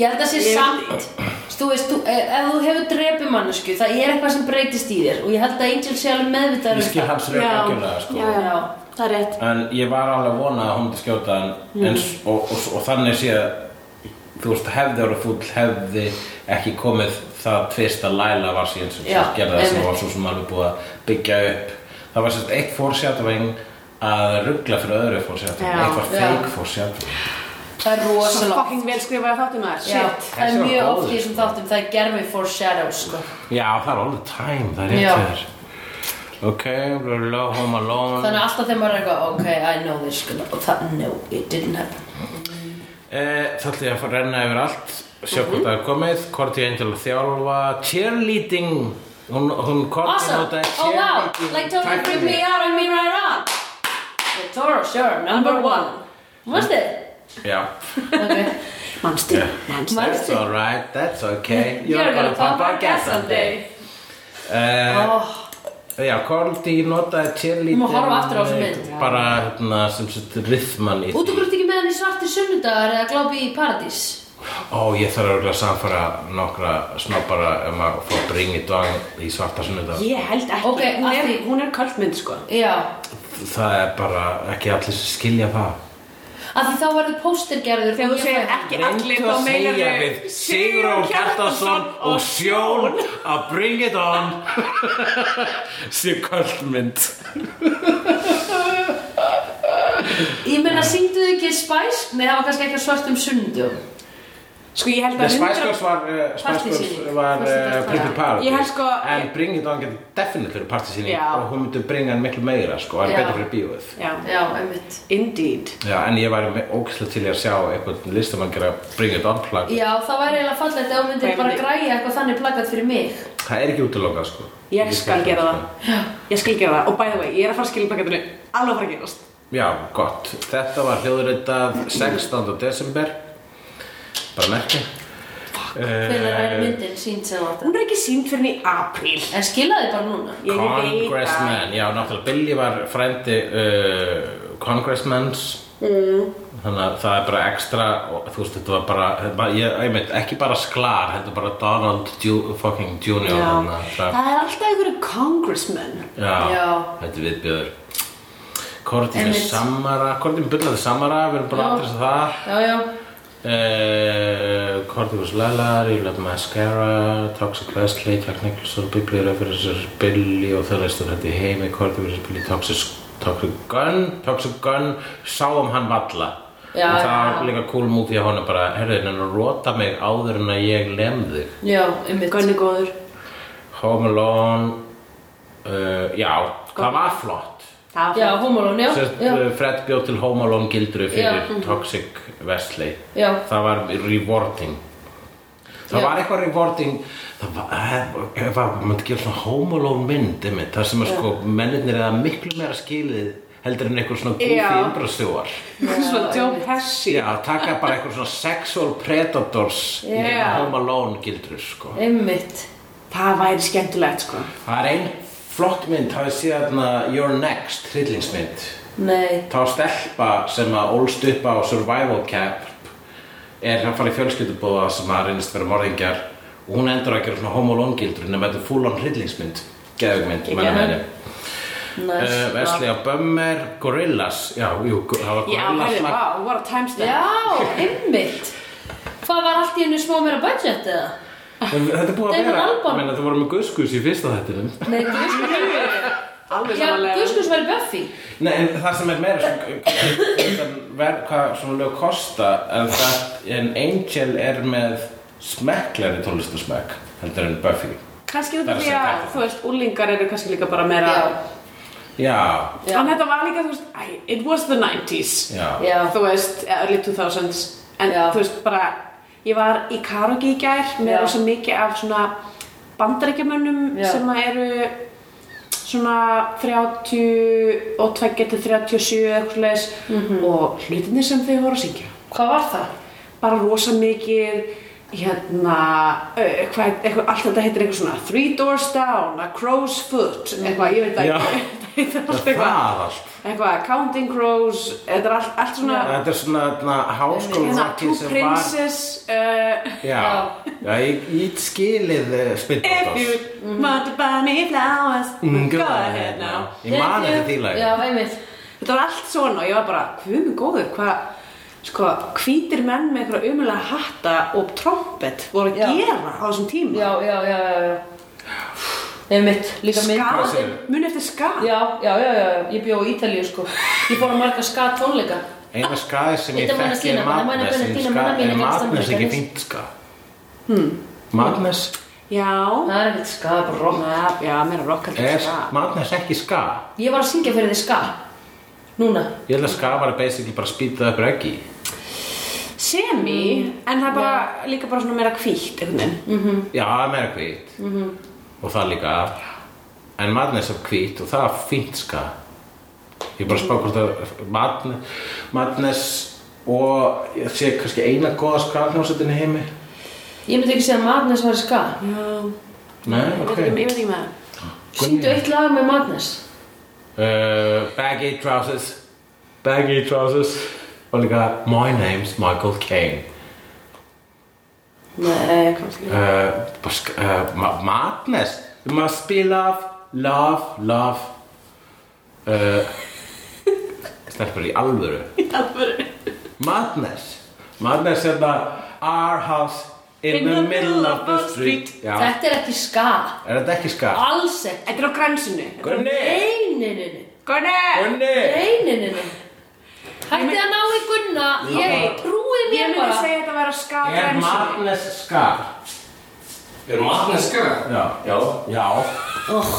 Ég held að sé Ég- samt Þú veist, þú, ef ef þú hefur drepið mannesku Það er eitthvað sem breytist í þér Og ég held að Angel sé alveg meðvitað Ég skil hans Já. algjörlega sko. Já, já, Já. það er rétt En ég var alveg að vona að hún myndi skjóta hann Mm. eins, og, og, og þannig sé að þú veist, hefði orðið fúll hefði ekki komið það tvist að Laila var síðan sem Já, gerði það sem var svo sem alveg búið að byggja upp það var sérst eitt fórsjáttaving að ruggla fyrir öðru fórsjáttaving Já. eitt var feik fórsjáttaving Það er Svo rosalega fucking vel skrifaði þáttum að Já, Shit það er mjög oft í þessum þáttum. Það er germi foreshadows sko. Já, það er all the time, það er fyrir Ok, blah, home alone. Þannig að alltaf þegar maður er eitthvað Ok, I know this sko, og það, no, it didn't happen. Eh, Þá ætlum ég að fara að renna yfir allt Sjá Mhm. hvort það er komið. Korti Angel að þjálfa Cheerleading. Hún, hún Korti Awesome, notaði oh wow. Like totally freak me out and me right on. The Toro, sure, number one. Mástu þið? Já. Ok. Manstu, Yeah. manstu? That's alright, that's okay. You're gonna pump our gas someday uh, oh, Já, Korti notaði cheerleading Þú má horfa aftur á þessa mynd. eh, Bara hérna sem sett rithman í Út og grútt ekki með henni svarti sunnudagar eða glápi í paradís? Ó, ég þarf örugglega að samfara nokkra snobbara um að fá Bring It On í svarta sunnudag. Ég held ekki, Ok, hún, er, því- hún er kvöldmynd sko. Já, Það er bara ekki allir sem skilja það af því þá verður póstergerður Þegar þú segir ekki allir þá meinar segja við Sigrún Kjartansson og Sjón að Bring It On. Sé kvöldmynd Ég meina, syngdu þið ekki Spice? Nei, það var kannski eitthvað svart um sunnudum Sko ég held að Spice Girls var, uh, Spice. Girls var uh. Pretty Ég held sko- En Bring It On getur definitely fyrir partysýning og hún myndi bringa hann miklu meira sko, en Já. betur fyrir bíóið Já, Já, einmitt indeed Já, en ég væri ógæslega til að sjá einhvern listamann gera Bring It On plagg Já, það væri eiginlega fallegt þú myndir Hvað bara myndi- græja eitthvað þannig plaggat fyrir mig Það er ekki útilokað sko Ég skal gera það sko. Ég skal gera það Og by the way, ég er að fara að skilja plakatinu Alveg að fara að gerast Já, gott. Þetta var hljóðritað 16. desember. Bara merki. Hvenær er myndin sínt sem átt Hún er ekki sínd fyrir í apríl En skilaði bara núna Congressman. Já, náttúrulega Billy var frændi uh, Congressmans. Mm. Þannig að það er bara ekstra, og, þú veist, þetta var bara, ég, ég veit, ekki bara sklar, þetta er bara Donald Ju, fucking Junior. Að það- það er alltaf einhverju congressmen Já, Já. þetta er viðbjöður. Kortin er Einmitt. Samara, Kortin byrlaði Samara, við erum bara Já. að adressa það. Já, já Uh, Cordyceps Lala, Ríflat Mascara, Toxic Wesley, Jack Nicholson, Biblið References, Billy og það leistur þetta í heimi, Cordyceps Billy, Toxic, Toxic Gun, Toxic Gun, sáum hann valla. Já, og það var líka cool múti að honum bara, herðu, en að rota mig áður en að ég lem þig. Já, einmitt Gunni góður Home Alone, uh, já, það var flott. Já, homolón, já, já, uh, Fred bjóð til Home Alone gildru fyrir Já. Toxic Wesley. já, það var rewarding. Það Já. var eitthvað rewarding. Það var, eh, ef að maður gera svona home alone mynd einmitt, það sem að sko mennirnir eða miklu meira skilið heldur en eitthvað svona goofy Já. umbrastjóar Svo Joe Pesci. Já, taka bara eitthvað svona sexual predators alone gildur sko. Einmitt. Það væri skemmtilegt sko. Það er ein flott mynd, það er síðan Your Next, hryllingsmynd Nei, þá stelpa sem að ólst upp á survival camp er hann farið fjölskyldubóða sem að reynist vera morðingjar og hún endur að gera svona home alone gildur nema þetta er full on hryllingsmynd geðugmynd gerði. henni. Nice. uh, Wesley á Bummer, Gorillaz Já, jú, það var Já, herri, lag. wow, what a time stamp Já, einmitt Hvað var allt í hennu smá meira budget eða? Þetta er búið að vera. Ég meina, þú voru með Guskus í fyrsta þettinum Nei, Guskus Alveg Já, samanlega. Guskus væri Buffy. Nei, en það sem er meira svona, ver, hvað svona lög kosta en það en Angel er með smekklegri tónlistasmekk heldur en Buffy. Er af því að þú veist, úlingar eru kannski líka bara meira Já, Já, Já. En þetta var líka, þú veist, it was the 90s já, já, Þú veist, early 2000s En Já. þú veist, bara Ég var í karaoke í gær með rosa mikið af svona bandarækjumönnum sem eru svona 30 og 2 til 37 eða eitthvað leis Mhm. og hlutinni sem þau voru að syngja. Hvað var það? bara rosa mikið hérna, hvað, eitthvað, allt þetta heitir eitthvað svona Three Doors Down, A Crow's Foot eitthvað, ég veit Já. ekki. (laughs) Þetta heitir allt það eitthvað. allt. Eitthvað, Counting Crows þetta er allt, allt svona Þetta er svona hérna, háskólarakið Two sem var Princes uh, Já, já, ég, ég skilið uh, If Spitballs you want to buy me flowers go ahead now. Ég man þetta því lagi Já, einmitt. Þetta var allt svona og ég var bara, hvað er góður hvað, sko, hvítir menn með eitthvað umulega hatta og trompet voru að Já. gera á þessum tíma. Já, já, já, já, já. Einmitt, líka mynd. Hvað Ska, segirðu? muni eftir ska Já, já, já, já, ég bjó í Ítalíu sko. Ég fór að marga ska tónleika. Eina skaði sem ég sína, er Madness. en Er Madness ekki ekki? fínt ska? Hmm. Madness? Já, Það er ekkert ska, bara rock. Já, já meira rock heldur en Er ska Madness ekki ska? Ég var að syngja fyrir þið ska Núna. Ég held að ska var basically bara spýtað upp reggi Semi, en það er bara líka bara svona meira hvítt einhvern veginn. Já, meira hvít Og það líka. En Madness er hvít og það er fínt ska Ég bara spá hvort að Madness og ég sé kannski eina góða ska hljómsveitin í heimi. Ég myndi ekki segja að Madness var ska Já, Nei, ég veit ok. ég veit ekki með það. Syngdu eitt lag með Madness. Uh, Baggy trousers. Baggy trousers Og líka My name's Michael Caine. Nei, Kannski uh, bara sk- uh, ma Madness. It must be love, love, love. Uh, Stelpur í alvöru. (laughs) Í alvöru. Madness. Madness er það Our house in, the, middle of the street. Já, Þetta er ekki ska. Er þetta ekki skap? Alls ekki. Þetta er á grænsinu Gunni! Nei Gunni! Gunni Nei, nei, nei, nei Hætti að ná í Gunna. Ég trúið Ég mér myndi bara. segja þetta að vera ska á Er grænsinu Madness skap? Er Madness ska? Já, já, já. Oh,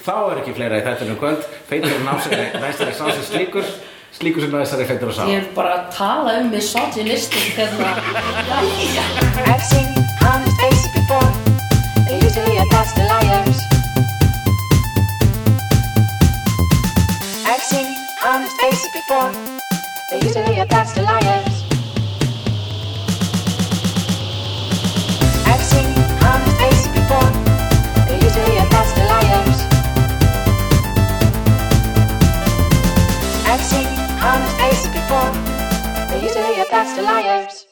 Þá er ekki fleira í þettunum kvöld. Feitur og násari næstari sási slíkur. Slíkur sem næstari feitur og sá Ég er bara að tala um misogynistic hérna. I've seen honest faces before. They're usually a pass to liars. I've seen honest faces before. They're liars. I've seen honest face before. They're liars. I've seen honest face before. They're liars.